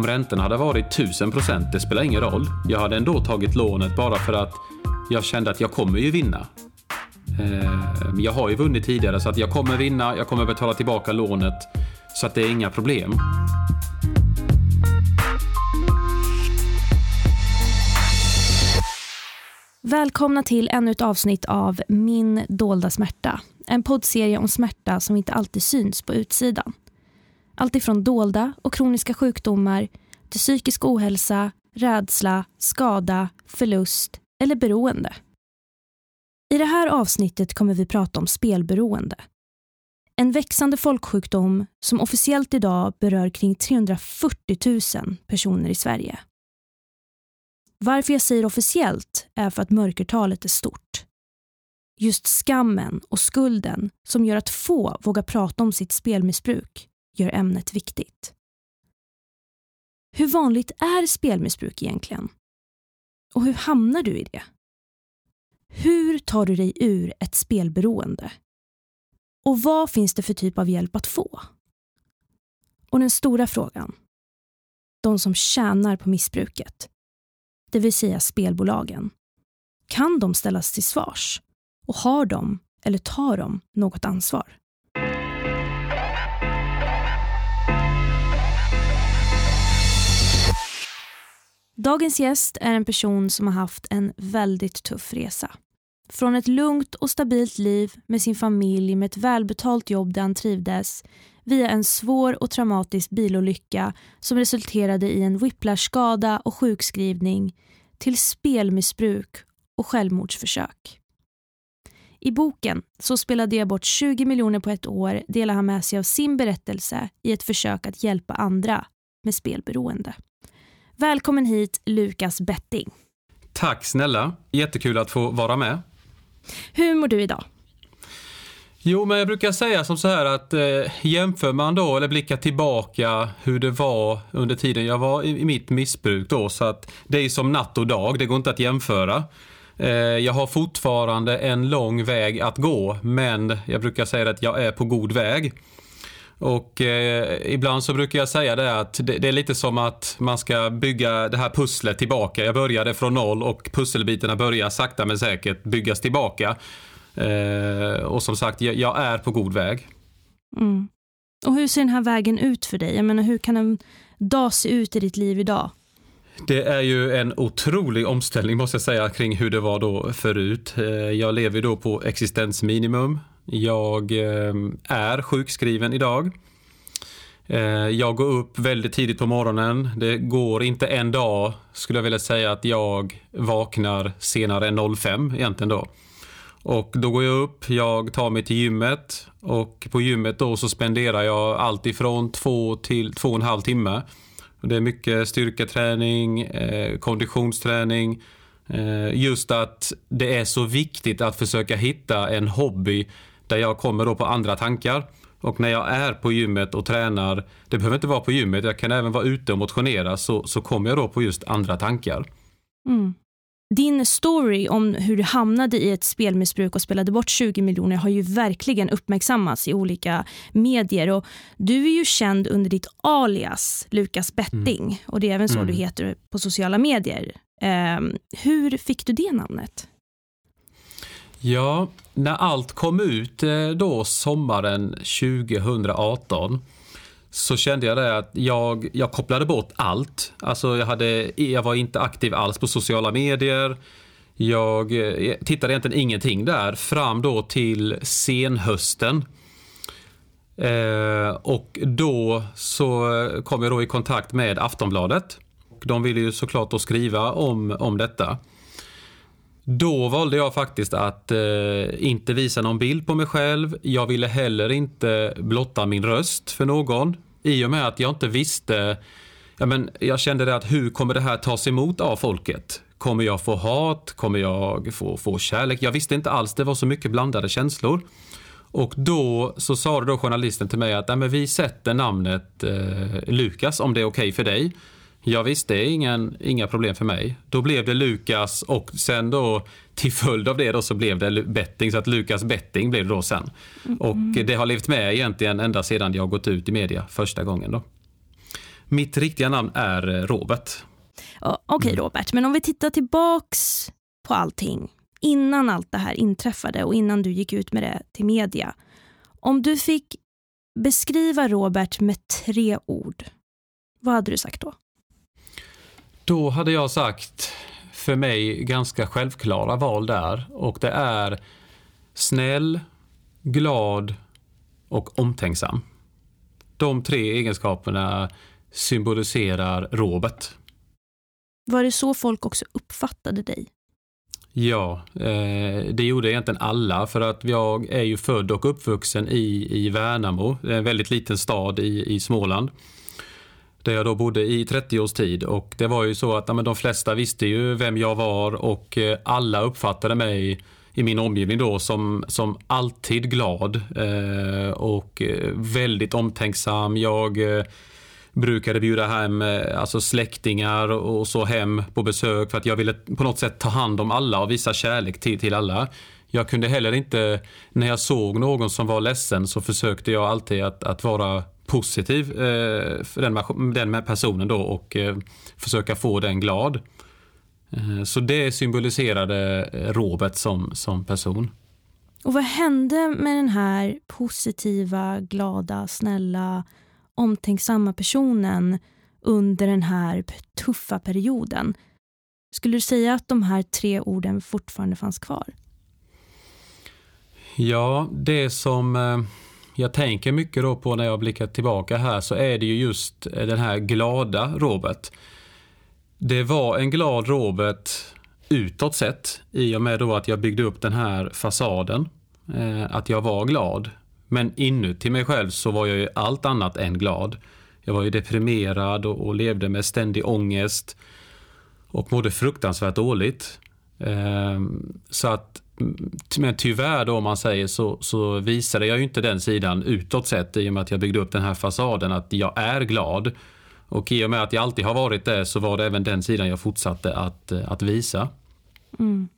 om räntorna hade varit 1000 procent, det spelar ingen roll. Jag hade ändå tagit lånet bara för att jag kände att jag kommer ju vinna. Eh, jag har ju vunnit tidigare så att jag kommer vinna, jag kommer betala tillbaka lånet. Så att det är inga problem. Välkomna till ännu ett avsnitt av Min dolda smärta. En poddserie om smärta som inte alltid syns på utsidan. Alltifrån dolda och kroniska sjukdomar till psykisk ohälsa, rädsla, skada, förlust eller beroende. I det här avsnittet kommer vi prata om spelberoende. En växande folksjukdom som officiellt idag berör kring 340 000 personer i Sverige. Varför jag säger officiellt är för att mörkertalet är stort. Just skammen och skulden som gör att få vågar prata om sitt spelmissbruk gör ämnet viktigt. Hur vanligt är spelmissbruk egentligen? Och hur hamnar du i det? Hur tar du dig ur ett spelberoende? Och vad finns det för typ av hjälp att få? Och den stora frågan. De som tjänar på missbruket, det vill säga spelbolagen. Kan de ställas till svars? Och har de, eller tar de, något ansvar? Dagens gäst är en person som har haft en väldigt tuff resa. Från ett lugnt och stabilt liv med sin familj med ett välbetalt jobb där han trivdes via en svår och traumatisk bilolycka som resulterade i en whiplashskada och sjukskrivning till spelmissbruk och självmordsförsök. I boken Så spelade jag bort 20 miljoner på ett år delar han med sig av sin berättelse i ett försök att hjälpa andra med spelberoende. Välkommen hit Lukas Betting. Tack snälla. Jättekul att få vara med. Hur mår du idag? Jo, men jag brukar säga som så här att eh, jämför man då eller blickar tillbaka hur det var under tiden jag var i, i mitt missbruk då så att det är som natt och dag, det går inte att jämföra. Eh, jag har fortfarande en lång väg att gå men jag brukar säga att jag är på god väg. Och eh, ibland så brukar jag säga det att det, det, är lite som att man ska bygga det här pusslet tillbaka. Jag började från noll och pusselbitarna börjar sakta men säkert byggas tillbaka. Eh, och som sagt, jag, jag, är på god väg. Mm. Och hur ser den här vägen ut för dig? Jag menar, hur kan en dag se ut i ditt liv idag? Det är ju en otrolig omställning måste jag säga kring hur det var då förut. Eh, jag lever då på existensminimum. Jag eh, är sjukskriven idag. Eh, jag går upp väldigt tidigt på morgonen. Det går inte en dag, skulle jag vilja säga, att jag vaknar senare än 05 egentligen då. Och då går jag upp, jag tar mig till gymmet och på gymmet då så spenderar jag allt ifrån två till två och en halv timme. Det är mycket styrketräning, eh, konditionsträning, just att det är så viktigt att försöka hitta en hobby där jag kommer då på andra tankar. Och när jag är på gymmet och tränar, det behöver inte vara på gymmet, jag kan även vara ute och motionera, så, så kommer jag då på just andra tankar. Mm. Din story om hur du hamnade i ett spelmissbruk och spelade bort 20 miljoner har ju verkligen uppmärksammats i olika medier. Och du är ju känd under ditt alias Lukas Betting mm. och det är även så mm. du heter på sociala medier. Um, hur fick du det namnet? Ja, när allt kom ut eh, då sommaren 2018 så kände jag det att jag, jag kopplade bort allt. Alltså jag, hade, jag var inte aktiv alls på sociala medier. Jag, eh, tittade egentligen ingenting där fram då till senhösten. Eh, och då så kom jag då i kontakt med Aftonbladet. De ville ju såklart då skriva om, om detta. Då valde jag faktiskt att eh, inte visa någon bild på mig själv. Jag ville heller inte blotta min röst för någon. I och med att jag inte visste, ja, men jag kände det att hur kommer det här tas emot av folket? Kommer jag få hat? Kommer jag få, få kärlek? Jag visste inte alls, det var så mycket blandade känslor. Och då så sa då journalisten till mig att Nej, men vi sätter namnet eh, Lukas om det är okej okay för dig. Ja, visst, det är ingen, inga problem för mig. Då blev det Lukas och sen då till följd av det då så blev det betting så att Lukas betting blev det då sen. Mm. Och det har levt med egentligen ända sedan jag gått ut i media första gången då. Mitt riktiga namn är eh, Robert. Okej okay, mm. Robert, men om vi tittar tillbaks på allting innan allt det här inträffade och innan du gick ut med det till media. Om du fick beskriva Robert med tre ord, vad hade du sagt då? Då hade jag sagt för mig ganska självklara val där och det är snäll, glad och omtänksam. De tre egenskaperna symboliserar Robert. Var det så folk också uppfattade dig? Ja, eh, det gjorde egentligen alla för att jag är ju född och uppvuxen i, i Värnamo, en väldigt liten stad i, i Småland. Där jag då bodde i 30 års tid och det var ju så att ja, men de flesta visste ju vem jag var och eh, alla uppfattade mig i min omgivning då som, som alltid glad eh, och eh, väldigt omtänksam. Jag eh, brukade bjuda hem eh, alltså släktingar och så hem på besök för att jag ville på något sätt ta hand om alla och visa kärlek till, till alla. Jag kunde heller inte, när jag såg någon som var ledsen så försökte jag alltid att, att vara positiv eh, för den, den med personen då och eh, försöka få den glad. Eh, så det symboliserade eh, Robert som, som person. Och vad hände med den här positiva, glada, snälla, omtänksamma personen under den här tuffa perioden? Skulle du säga att de här tre orden fortfarande fanns kvar? Ja, det som eh, jag tänker mycket då på när jag blickar tillbaka här så är det ju just eh, den här glada Robert. Det var en glad Robert utåt sett i och med då att jag byggde upp den här fasaden. Eh, att jag var glad. Men inuti mig själv så var jag ju allt annat än glad. Jag var ju deprimerad och, och levde med ständig ångest och mådde fruktansvärt dåligt. Eh, så att, men tyvärr då om man säger så, så visade jag ju inte den sidan utåt sett i och med att jag byggde upp den här fasaden att jag är glad. Och i och med att jag alltid har varit det så var det även den sidan jag fortsatte att, eh, att visa. Mm.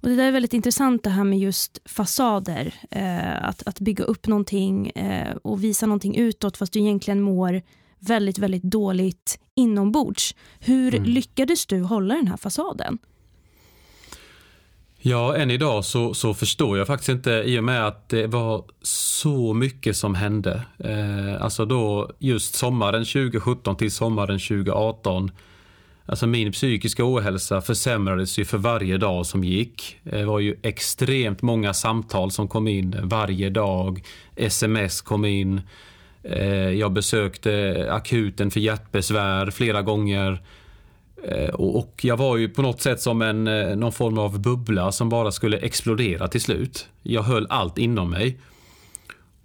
Och Det där är väldigt intressant det här med just fasader. Eh, att, att bygga upp någonting eh, och visa någonting utåt fast du egentligen mår väldigt, väldigt dåligt inombords. Hur mm. lyckades du hålla den här fasaden? Ja, än idag så, så förstår jag faktiskt inte i och med att det var så mycket som hände. Eh, alltså då just sommaren 2017 till sommaren 2018. Alltså min psykiska ohälsa försämrades ju för varje dag som gick. Det var ju extremt många samtal som kom in varje dag. Sms kom in. Eh, jag besökte akuten för hjärtbesvär flera gånger. Eh, och jag var ju på något sätt som en, eh, någon form av bubbla som bara skulle explodera till slut. Jag höll allt inom mig.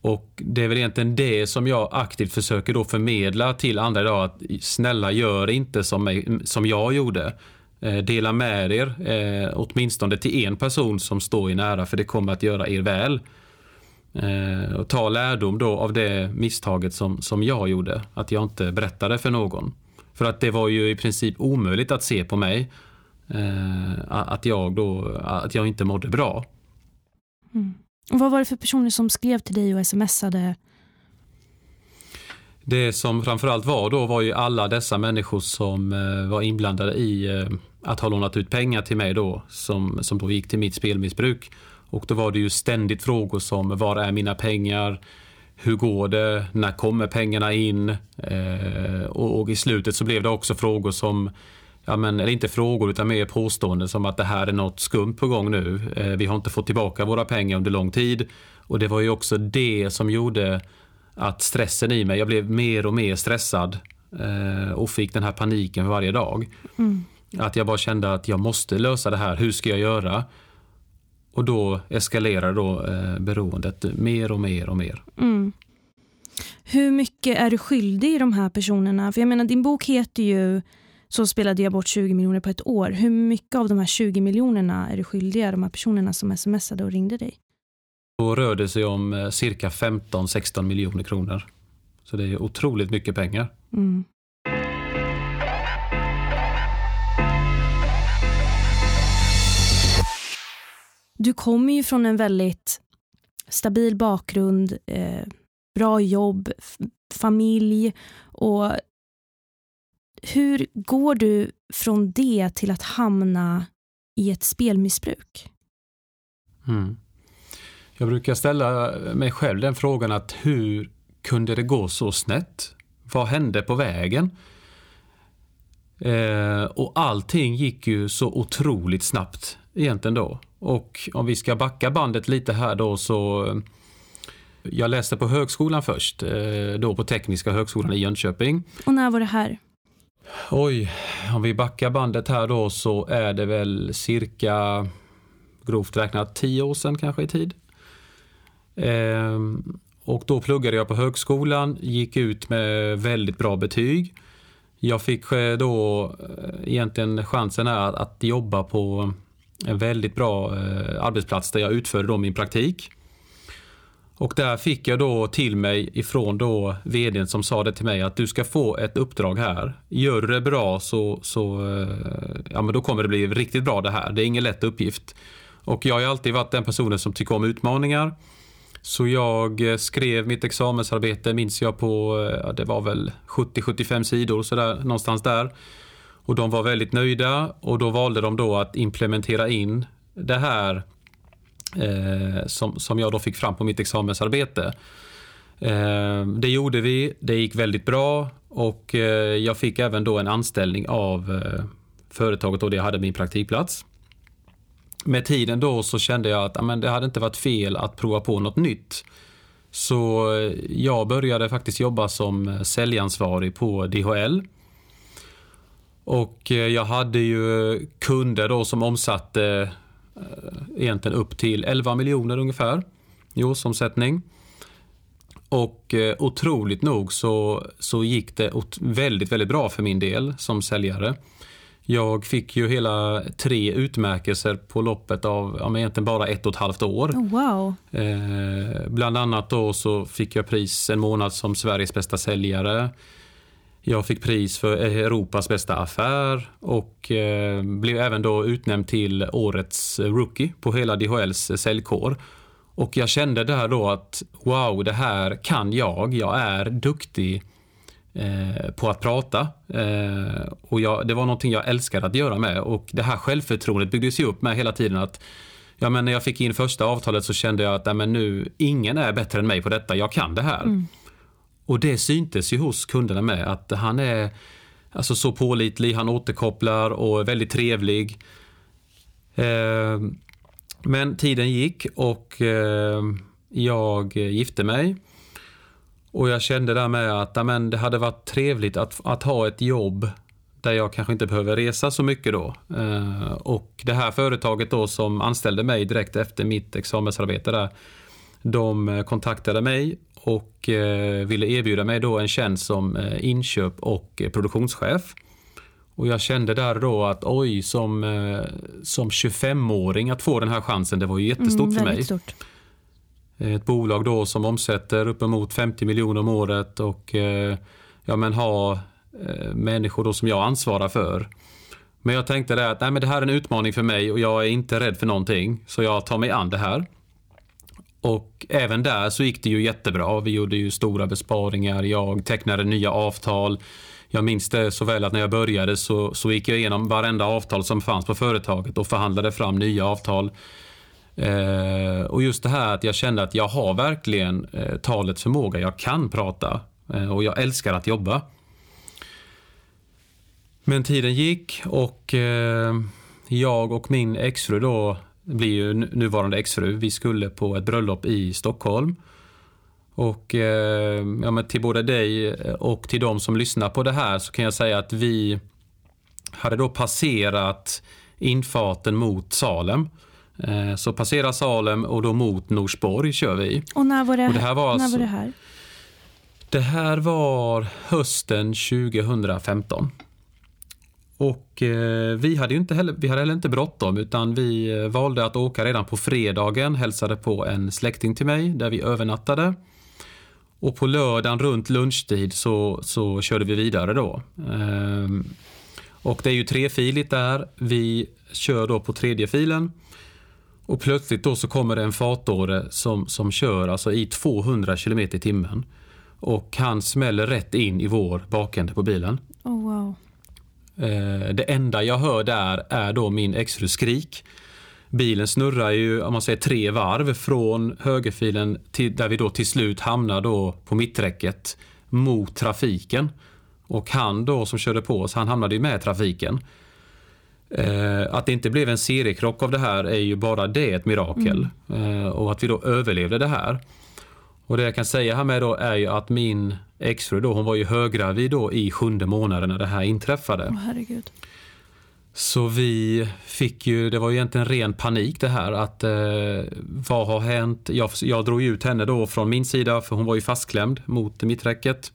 Och Det är väl egentligen det som jag aktivt försöker då förmedla till andra idag. Att snälla gör inte som, mig, som jag gjorde. Eh, dela med er, eh, åtminstone till en person som står er nära för det kommer att göra er väl. Eh, och ta lärdom då av det misstaget som, som jag gjorde. Att jag inte berättade för någon. För att det var ju i princip omöjligt att se på mig eh, att, jag då, att jag inte mådde bra. Mm. Och vad var det för personer som skrev till dig och smsade? Det som framförallt var då var ju alla dessa människor som eh, var inblandade i eh, att ha lånat ut pengar till mig då som, som då gick till mitt spelmissbruk. Och då var det ju ständigt frågor som var är mina pengar? Hur går det? När kommer pengarna in? Eh, och, och, i slutet så blev det också frågor som Ja, men, eller inte frågor utan mer påståenden som att det här är något skumt på gång nu. Eh, vi har inte fått tillbaka våra pengar under lång tid. Och det var ju också det som gjorde att stressen i mig, jag blev mer och mer stressad eh, och fick den här paniken varje dag. Mm. Att jag bara kände att jag måste lösa det här, hur ska jag göra? Och då eskalerar då eh, beroendet mer och mer och mer. Mm. Hur mycket är du skyldig de här personerna? För jag menar din bok heter ju Så spelade jag bort 20 miljoner på ett år. Hur mycket av de här 20 miljonerna är du skyldiga de här personerna som smsade och ringde dig? Då rör det sig om eh, cirka 15-16 miljoner kronor. Så det är otroligt mycket pengar. Mm. Du kommer ju från en väldigt stabil bakgrund, eh, bra jobb, familj och hur går du från det till att hamna i ett spelmissbruk? Mm. Jag brukar ställa mig själv den frågan att hur kunde det gå så snett? Vad hände på vägen? Eh, och allting gick ju så otroligt snabbt egentligen då. Och om vi ska backa bandet lite här då så jag läste på högskolan först, eh, då på Tekniska högskolan i Jönköping. Och när var det här? Oj, om vi backar bandet här då så är det väl cirka grovt räknat tio år sedan kanske i tid. Ehm, och då pluggade jag på högskolan, gick ut med väldigt bra betyg. Jag fick eh, då eh, egentligen chansen att jobba på en väldigt bra eh, arbetsplats där jag utförde då min praktik. Och där fick jag då till mig ifrån då vdn som sa det till mig att du ska få ett uppdrag här. Gör du det bra så, så eh, ja, men då kommer det bli riktigt bra det här. Det är ingen lätt uppgift. Och jag har alltid varit den personen som tycker om utmaningar. Så jag eh, skrev mitt examensarbete, minns jag, på eh, det var väl 70-75 sidor, så där, någonstans där. Och de var väldigt nöjda och då valde de då att implementera in det här eh, som, som jag då fick fram på mitt examensarbete. Eh, det gjorde vi, det gick väldigt bra och eh, jag fick även då en anställning av eh, företaget och där jag hade min praktikplats med tiden då så kände jag att amen, det hade inte varit fel att prova på något nytt. Så eh, jag började faktiskt jobba som eh, säljansvarig på DHL. Och eh, jag hade ju kunder då som omsatte egentligen upp till 11 miljoner ungefär i årsomsättning. Och otroligt nog så, så gick det väldigt, väldigt bra för min del som säljare. Jag fick ju hela tre utmärkelser på loppet av ja, egentligen bara ett och ett halvt år. Oh, wow. Eh, bland annat då så fick jag pris en månad som Sveriges bästa säljare. Jag fick pris för Europas bästa affär och eh, blev även då utnämnd till årets rookie på hela DHLs eh, säljkår. Och jag kände där då att wow, det här kan jag. Jag är duktig Eh, på att prata. Eh, och jag, det var någonting jag älskade att göra med och det här självförtroendet byggdes ju upp med hela tiden att Ja, men när jag fick in första avtalet så kände jag att nej, men nu, ingen är bättre än mig på detta, jag kan det här. Mm. Och det syntes ju hos kunderna med att han är alltså, så pålitlig, han återkopplar och är väldigt trevlig. Eh, men tiden gick och eh, jag gifte mig. Och jag kände där med att amen, det hade varit trevligt att, att ha ett jobb där jag kanske inte behöver resa så mycket då. Eh, och det här företaget då som anställde mig direkt efter mitt examensarbete där, de eh, kontaktade mig och eh, ville erbjuda mig då en tjänst som eh, inköp och produktionschef. Och jag kände där då att oj, som, eh, som 25-åring att få den här chansen, det var ju jättestort mm, för mig. Stort. Ett bolag då som omsätter uppemot 50 miljoner om året och eh, ja, men ha eh, människor då som jag ansvarar för. Men jag tänkte det att nej, men det här är en utmaning för mig och jag är inte rädd för någonting. Så jag tar mig an det här. Och även där så gick det ju jättebra. Vi gjorde ju stora besparingar. Jag tecknade nya avtal. Jag minns det så väl att när jag började så, så gick jag igenom varenda avtal som fanns på företaget och förhandlade fram nya avtal. Eh, och just det här att jag kände att jag har verkligen eh, talets förmåga. Jag kan prata eh, och jag älskar att jobba. Men tiden gick och eh, jag och min exfru då blir ju nuvarande exfru. Vi skulle på ett bröllop i Stockholm. Och eh, ja, men till både dig och till de som lyssnar på det här så kan jag säga att vi hade då passerat infarten mot Salem. Eh, så passera Salem och då mot Norsborg kör vi. Och när var det, och det här? Var alltså, när var det här? Det här var hösten 2015. Och eh, vi hade ju inte heller, vi hade heller inte bråttom utan vi eh, valde att åka redan på fredagen, hälsade på en släkting till mig där vi övernattade. Och på lördagen runt lunchtid så, så körde vi vidare då. Ehm, och det är ju trefiligt där. Vi kör då på tredje filen. Och plötsligt då så kommer det en fartåre som, som kör alltså i 200 km i timmen. Och han smäller rätt in i vår bakände på bilen. Oh, wow. Eh, det enda jag hör där är då min exfrus skrik. Bilen snurrar ju om man säger tre varv från högerfilen till där vi då till slut hamnar då på mitträcket mot trafiken. Och han då som körde på oss, han hamnade ju med trafiken. Eh, att det inte blev en seriekrock av det här är ju bara det ett mirakel. Mm. Eh, och att vi då överlevde det här. Och det jag kan säga här med då är ju att min exfru då, hon var ju höggravid då i sjunde månaden när det här inträffade. Oh, herregud. Så vi fick ju, det var ju egentligen ren panik det här att eh, vad har hänt? Jag, jag drog ut henne då från min sida för hon var ju fastklämd mot mitträcket.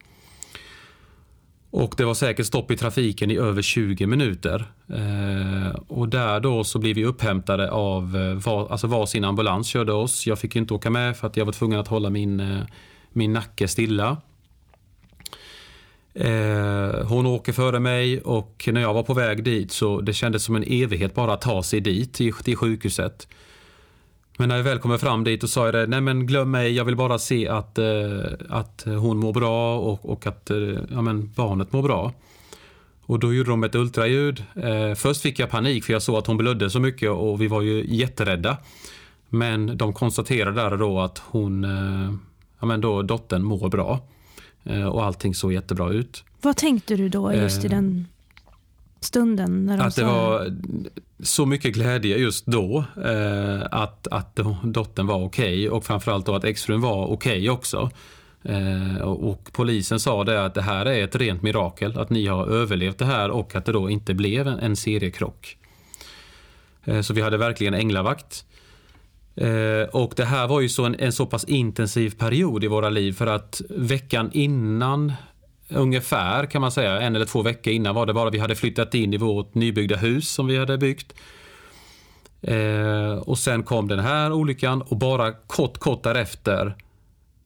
Och det var säkert stopp i trafiken i över 20 minuter. Eh, och där då så blev vi upphämtade av eh, var, alltså varsin ambulans körde oss. Jag fick inte åka med för att jag var tvungen att hålla min, eh, min nacke stilla. Eh, hon åker före mig och när jag var på väg dit så det kändes som en evighet bara att ta sig dit till, till sjukhuset. Men när jag väl kommer fram dit och sa jag det, nej men glöm mig, jag vill bara se att, eh, att hon mår bra och, och att eh, ja, men barnet mår bra. Och då gjorde de ett ultraljud. Eh, först fick jag panik för jag såg att hon blödde så mycket och vi var ju jätterädda. Men de konstaterade där då att hon, ja men då dottern mår bra. Och allting såg jättebra ut. Vad tänkte du då just i den stunden? När de att det var så mycket glädje just då eh, att, att dottern var okej okay, och framförallt då att exfrun var okej okay också. Eh, och, och, polisen sa det att det här är ett rent mirakel, att ni har överlevt det här och att det då inte blev en, en seriekrock. Eh, så vi hade verkligen änglavakt. Eh, och det här var ju så en, en så pass intensiv period i våra liv för att veckan innan ungefär kan man säga, en eller två veckor innan var det bara vi hade flyttat in i vårt nybyggda hus som vi hade byggt. Eh, och sen kom den här olyckan och bara kort, kort därefter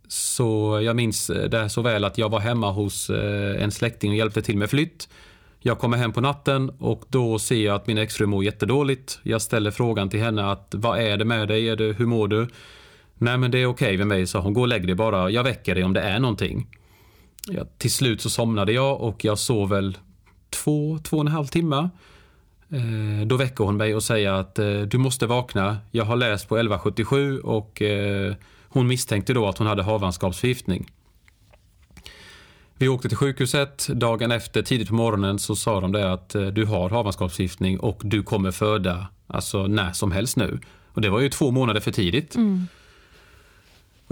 så jag minns eh, det så väl att jag var hemma hos eh, en släkting och hjälpte till med flytt. Jag kommer hem på natten och då ser jag att min exfru mår jättedåligt. Jag ställer frågan till henne att vad är det med dig? Är det, hur mår du? Nej men det är okej okay med mig, sa hon. Gå och lägg dig bara. Jag väcker dig om det är någonting. Ja, till slut så somnade jag och jag sov väl två, två och en halv timme. Eh, då väcker hon mig och säger att eh, du måste vakna. Jag har läst på 1177 och eh, hon misstänkte då att hon hade havandeskapsförgiftning. Vi åkte till sjukhuset. Dagen efter, tidigt på morgonen, så sa de det att eh, du har havandeskapsförgiftning och du kommer föda alltså, när som helst nu. Och det var ju två månader för tidigt. Mm.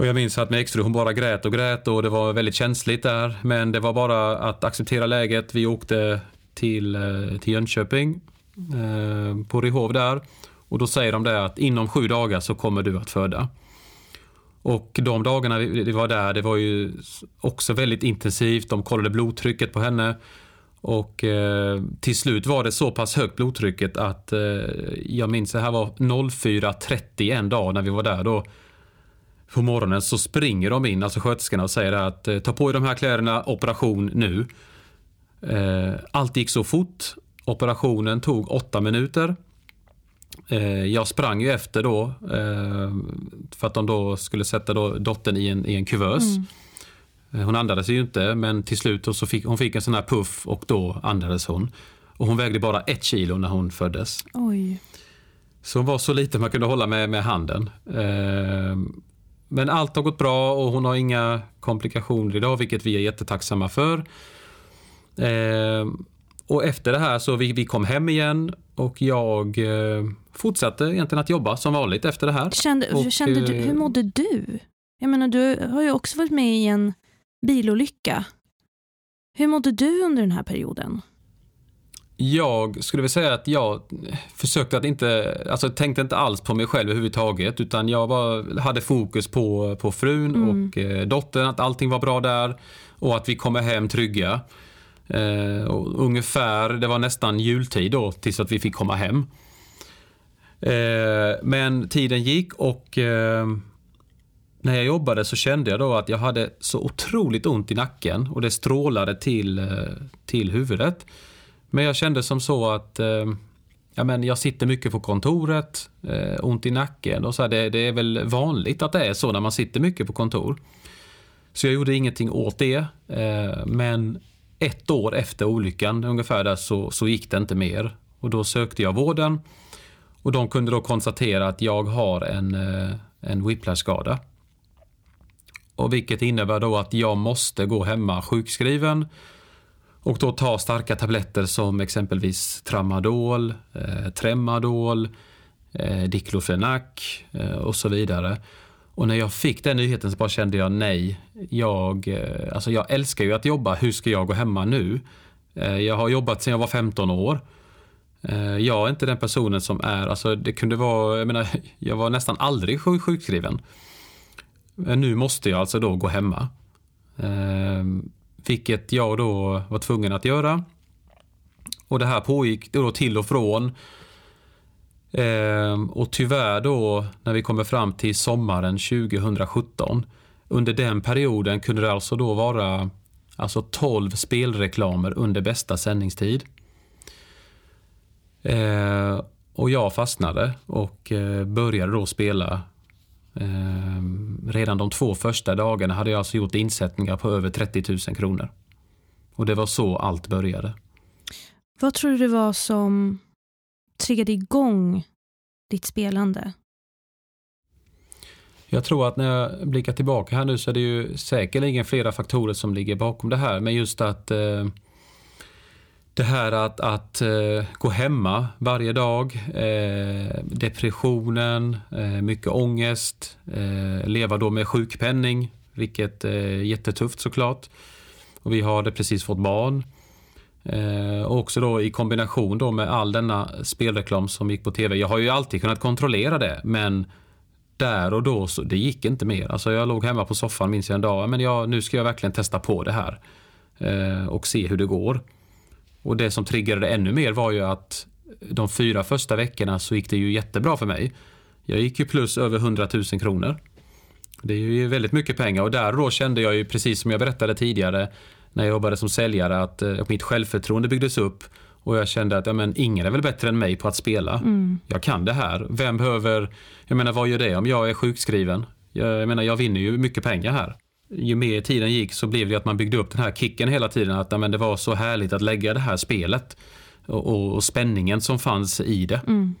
Och jag minns att min exfru hon bara grät och grät och det var väldigt känsligt där. Men det var bara att acceptera läget. Vi åkte till, eh, till Jönköping, eh, på Rehov där. Och då säger de det att inom sju dagar så kommer du att föda. Och de dagarna vi var där, det var ju också väldigt intensivt. De kollade blodtrycket på henne. Och eh, till slut var det så pass högt blodtrycket att eh, jag minns det här var 04.30 en dag när vi var där då. På morgonen så springer de in, alltså sköterskorna och säger att eh, ta på er de här kläderna, operation nu. Eh, allt gick så fort. Operationen tog åtta minuter. Eh, jag sprang ju efter då för att de då skulle sätta då dottern i en, i en kuvös. Mm. Hon andades ju inte men till slut så fick hon fick en sån här puff och då andades hon. Och hon vägde bara ett kilo när hon föddes. Oj. Så hon var så liten man kunde hålla med, med handen. Men allt har gått bra och hon har inga komplikationer idag vilket vi är jättetacksamma för. Och efter det här så vi, vi kom hem igen och jag eh, fortsatte egentligen att jobba som vanligt efter det här. Kände, och, kände du, hur mådde du? Jag menar, du har ju också varit med i en bilolycka. Hur mådde du under den här perioden? Jag skulle vilja säga att jag försökte att inte, alltså tänkte inte alls på mig själv överhuvudtaget utan jag var, hade fokus på, på frun mm. och eh, dottern, att allting var bra där och att vi kommer hem trygga. Eh, ungefär, det var nästan jultid då tills att vi fick komma hem. Eh, men tiden gick och eh, när jag jobbade så kände jag då att jag hade så otroligt ont i nacken och det strålade till, eh, till huvudet. Men jag kände som så att eh, ja, men jag sitter mycket på kontoret, eh, ont i nacken och så här, det, det, är väl vanligt att det är så när man sitter mycket på kontor. Så jag gjorde ingenting åt det. Eh, men ett år efter olyckan ungefär där så, så gick det inte mer. Och då sökte jag vården och de kunde då konstatera att jag har en, eh, en whiplash-skada. Och vilket innebär då att jag måste gå hemma sjukskriven och då ta starka tabletter som exempelvis tramadol, eh, tremadol, eh, diklofenac eh, och så vidare. Och när jag fick den nyheten så bara kände jag nej. Jag, eh, alltså jag älskar ju att jobba. Hur ska jag gå hemma nu? Eh, jag har jobbat sedan jag var 15 år. Eh, jag är inte den personen som är, alltså det kunde vara, jag menar, jag var nästan aldrig sjukskriven. Men nu måste jag alltså då gå hemma. Eh, vilket jag då var tvungen att göra. Och det här pågick då till och från. Eh, och tyvärr då när vi kommer fram till sommaren 2017. Under den perioden kunde det alltså då vara alltså 12 spelreklamer under bästa sändningstid. Eh, och jag fastnade och eh, började då spela. Eh, redan de två första dagarna hade jag alltså gjort insättningar på över 30 000 kronor. Och det var så allt började. Vad tror du det var som triggade igång ditt spelande? Jag tror att när jag blickar tillbaka här nu så är det ju säkerligen flera faktorer som ligger bakom det här. Men just att eh, det här att, att eh, gå hemma varje dag, eh, depressionen, eh, mycket ångest, eh, leva då med sjukpenning, vilket är jättetufft såklart. Och vi hade precis fått barn. Eh, och också då i kombination då med all denna spelreklam som gick på tv. Jag har ju alltid kunnat kontrollera det men där och då så det gick inte mer. Alltså jag låg hemma på soffan minns jag en dag. Men jag, nu ska jag verkligen testa på det här. Eh, och se hur det går. Och det som triggade det ännu mer var ju att de fyra första veckorna så gick det ju jättebra för mig. Jag gick ju plus över 100 000 kronor. Det är ju väldigt mycket pengar och där då kände jag ju precis som jag berättade tidigare när jag jobbade som säljare att eh, mitt självförtroende byggdes upp och jag kände att ja, men, ingen är väl bättre än mig på att spela. Mm. Jag kan det här. Vem behöver, jag menar vad gör det om jag är sjukskriven? Jag, jag menar jag vinner ju mycket pengar här. Ju mer tiden gick så blev det att man byggde upp den här kicken hela tiden att men, det var så härligt att lägga det här spelet och, och, spänningen som fanns i det. Mm.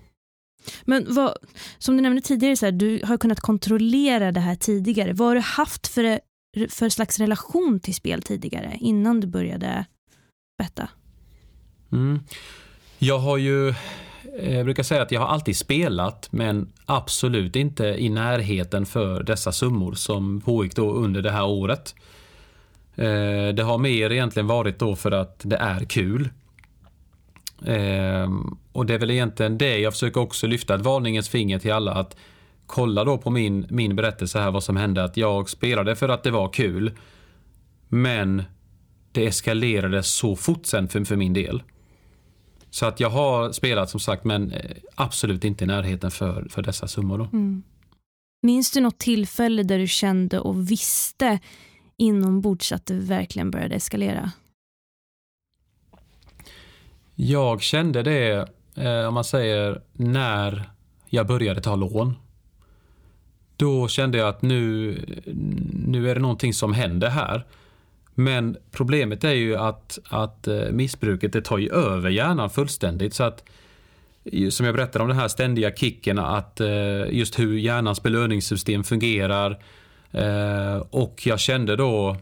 Men vad, som du nämnde tidigare, så här, du har kunnat kontrollera det här tidigare. Vad har du haft för, för slags relation till spel tidigare innan du började betta? Mm. Jag har ju, Eh, jag brukar säga att jag har alltid spelat men absolut inte i närheten för dessa summor som pågick då under det här året. Eh, det har mer egentligen varit då för att det är kul. Ehm, och det är väl egentligen det jag försöker också lyfta ett varningens finger till alla att kolla då på min, min berättelse här vad som hände att jag spelade för att det var kul. Men det eskalerade så fort sen för, för min del. Så att jag har spelat som sagt men eh, absolut inte i närheten för, för dessa summor. Då. Mm. Minns du något tillfälle där du kände och visste inombords att det verkligen började eskalera? Jag kände det, eh, om man säger, när jag började ta lån. Då kände jag att nu, nu är det någonting som händer här. Men problemet är ju att, att eh, missbruket det tar ju över hjärnan fullständigt. Så att, som jag berättade om den här ständiga kicken att eh, just hur hjärnans belöningssystem fungerar. Eh, och jag kände då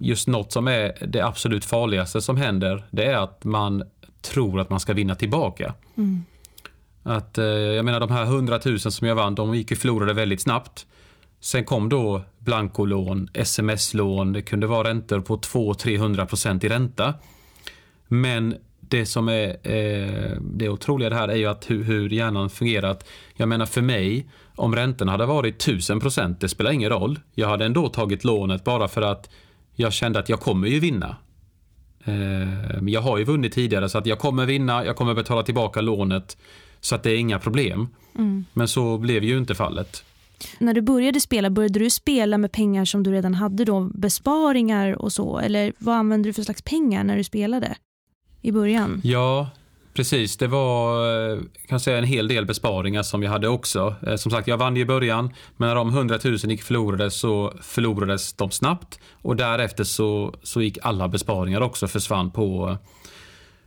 just något som är det absolut farligaste som händer. Det är att man tror att man ska vinna tillbaka. Mm. Att, jag menar de här 100 000 som jag vann, de gick ju förlorade väldigt snabbt. Sen kom då blankolån, sms-lån, det kunde vara räntor på 200-300% i ränta. Men det som är eh, det otroliga det här är ju att hur, hur hjärnan fungerat. Jag menar för mig, om räntorna hade varit 1000% det spelar ingen roll. Jag hade ändå tagit lånet bara för att jag kände att jag kommer ju vinna. Eh, jag har ju vunnit tidigare så att jag kommer vinna, jag kommer betala tillbaka lånet. Så att det är inga problem. Mm. Men så blev ju inte fallet. När du började spela, började du spela med pengar som du redan hade då, besparingar och så? Eller vad använde du för slags pengar när du spelade i början? Ja, Precis, det var eh, kan säga, en hel del besparingar som jag hade också. Eh, som sagt, jag vann i början, men när de 100 000 gick förlorade så förlorades de snabbt. Och därefter så, så gick alla besparingar också försvann på,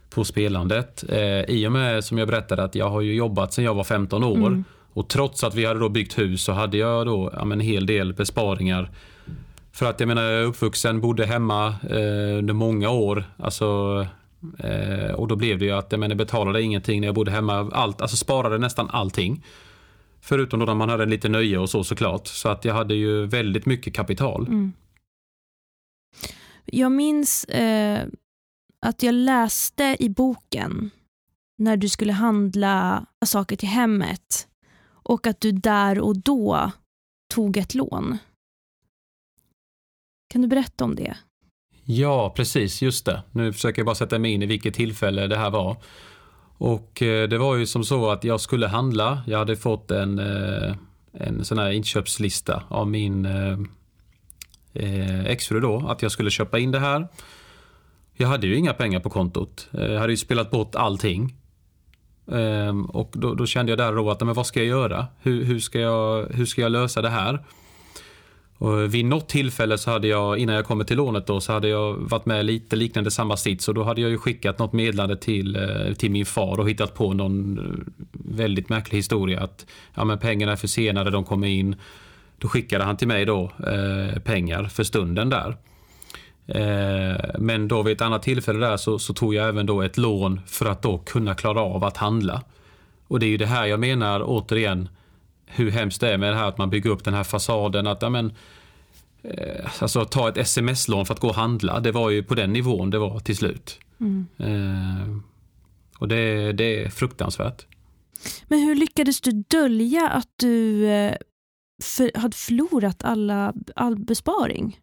på spelandet. Eh, I och med, som jag berättade, att jag har ju jobbat sedan jag var 15 år. Mm. Och trots att vi hade då byggt hus så hade jag då ja, en hel del besparingar. För att jag menar, jag är uppvuxen, bodde hemma eh, under många år. Alltså Eh, och då blev det ju att jag, menar, betalade ingenting när jag bodde hemma. Allt, alltså sparade nästan allting. Förutom då när man hade lite nöje och så såklart. Så att jag hade ju väldigt mycket kapital. Mm. Jag minns eh, att jag läste i boken när du skulle handla saker till hemmet och att du där och då tog ett lån. Kan du berätta om det? Ja, precis, just det. Nu försöker jag bara sätta mig in i vilket tillfälle det här var. Och eh, det var ju som så att jag skulle handla. Jag hade fått en, eh, en sån här inköpslista av min eh, exfru då, att jag skulle köpa in det här. Jag hade ju inga pengar på kontot. Jag hade ju spelat bort allting. Um, och då, då kände jag där då att, men vad ska jag göra? Hur, hur, ska jag, hur ska jag lösa det här? Och vid något tillfälle så hade jag, innan jag kom till lånet då, så hade jag varit med lite liknande samma sits och då hade jag ju skickat något meddelande till, eh, till min far och hittat på någon eh, väldigt märklig historia att ja, men pengarna är försenade, de kommer in. Då skickade han till mig då eh, pengar för stunden där. Eh, men då vid ett annat tillfälle där så, så, tog jag även då ett lån för att då kunna klara av att handla. Och det är ju det här jag menar återigen hur hemskt det är med det här att man bygger upp den här fasaden. Att, ja, men, eh, alltså, ta ett sms-lån för att gå och handla. Det var ju på den nivån det var till slut. Mm. Eh, och det, det är fruktansvärt. Men hur lyckades du dölja att du eh, för, hade förlorat alla, all besparing?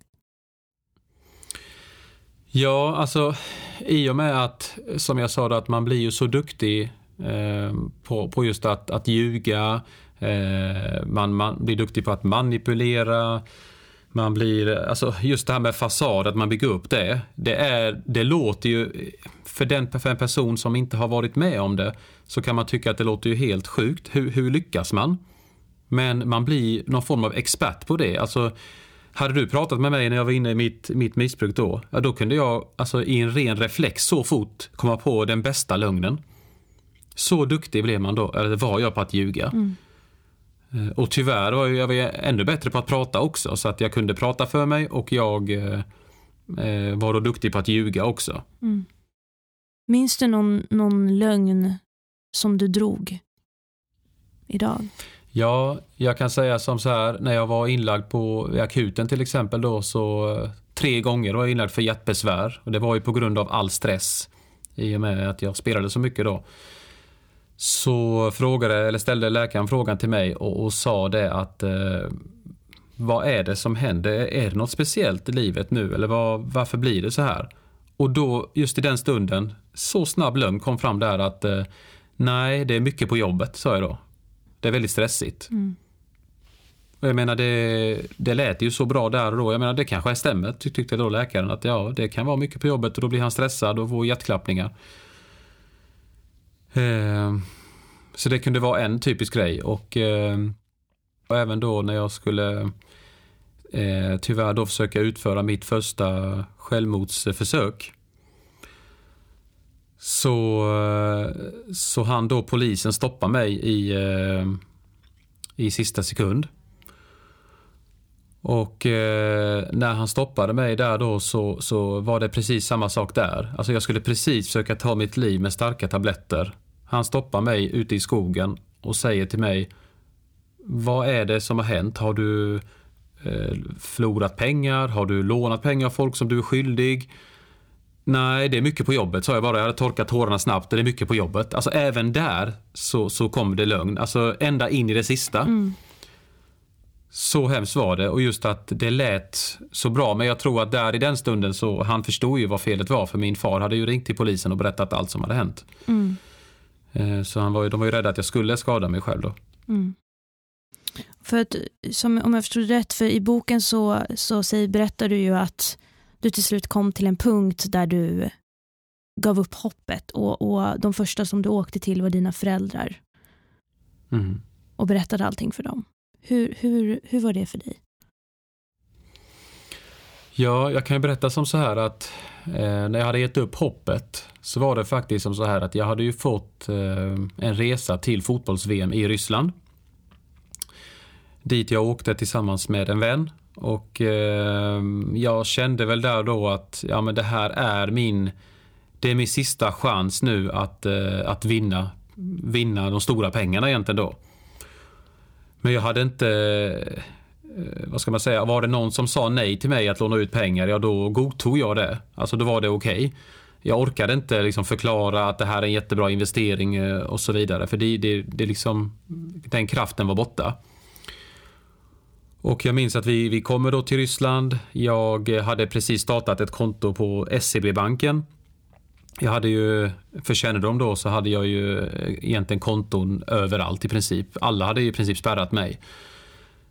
Ja, alltså i och med att, som jag sa, då, att man blir ju så duktig eh, på, på just att, att ljuga, Eh, man, man blir duktig på att manipulera. Man blir, alltså just det här med fasad, att man bygger upp det. Det, är, det låter ju, för, den, för en person som inte har varit med om det, så kan man tycka att det låter ju helt sjukt. Hur, hur lyckas man? Men man blir någon form av expert på det. Alltså, hade du pratat med mig när jag var inne i mitt, mitt missbruk då, ja, då kunde jag alltså, i en ren reflex så fort komma på den bästa lögnen. Så duktig blev man då, eller var jag på att ljuga. Mm. Eh, och tyvärr var jag ännu bättre på att prata också så att jag kunde prata för mig och jag eh, eh, var då duktig på att ljuga också. Mm. Minns du någon, någon lögn som du drog idag? Ja, jag kan säga som så här, när jag var inlagd på akuten till exempel då så eh, tre gånger var jag inlagd för hjärtbesvär och det var ju på grund av all stress i och med att jag spelade så mycket då så frågade, eller ställde läkaren frågan till mig och, och sa det att eh, vad är det som händer? Är det något speciellt i livet nu eller var, varför blir det så här? Och då, just i den stunden, så snabb lögn kom fram där att eh, nej, det är mycket på jobbet, sa jag då. Det är väldigt stressigt. Mm. Och jag menar, det, det lät ju så bra där och då. Jag menar, det kanske stämmer, tyckte då läkaren. Att ja, det kan vara mycket på jobbet och då blir han stressad och får hjärtklappningar. Eh, så det kunde vara en typisk grej och, eh, och även då när jag skulle eh, tyvärr då försöka utföra mitt första självmordsförsök så, så han då polisen stoppa mig i, eh, i sista sekund. Och eh, när han stoppade mig där då så, så var det precis samma sak där. Alltså jag skulle precis försöka ta mitt liv med starka tabletter. Han stoppar mig ute i skogen och säger till mig Vad är det som har hänt? Har du eh, förlorat pengar? Har du lånat pengar av folk som du är skyldig? Nej, det är mycket på jobbet, sa jag bara. Jag hade torkat tårarna snabbt. Det är mycket på jobbet. Alltså även där så, så kom det lögn. Alltså ända in i det sista. Mm. Så hemskt var det och just att det lät så bra. Men jag tror att där i den stunden så han förstod ju vad felet var för min far hade ju ringt till polisen och berättat allt som hade hänt. Mm. Eh, så han var ju, de var ju rädda att jag skulle skada mig själv då. Mm. För att, som, om jag förstod rätt, för i boken så, så säger, berättar du ju att du till slut kom till en punkt där du gav upp hoppet och, och de första som du åkte till var dina föräldrar Mm. och berättade allting för dem. Hur, hur, hur var det för dig? Ja, jag kan ju berätta som så här att eh, när jag hade gett upp hoppet så var det faktiskt som så här att jag hade ju fått eh, en resa till fotbolls-VM i Ryssland. Dit jag åkte tillsammans med en vän och eh, jag kände väl där då att ja, men det här är min, det är min sista chans nu att, eh, att vinna, vinna de stora pengarna egentligen då. Men jag hade inte eh, vad ska man säga, var det någon som sa nej till mig att låna ut pengar, ja då godtog jag det. Alltså då var det okej. Okay. Jag orkade inte liksom förklara att det här är en jättebra investering eh, och så vidare. För det, det, det liksom, den kraften var borta. Och jag minns att vi, vi kommer då till Ryssland. Jag hade precis startat ett konto på SEB-banken. Jag hade ju, för kännedom då, så hade jag ju eh, egentligen konton överallt i princip. Alla hade i princip spärrat mig.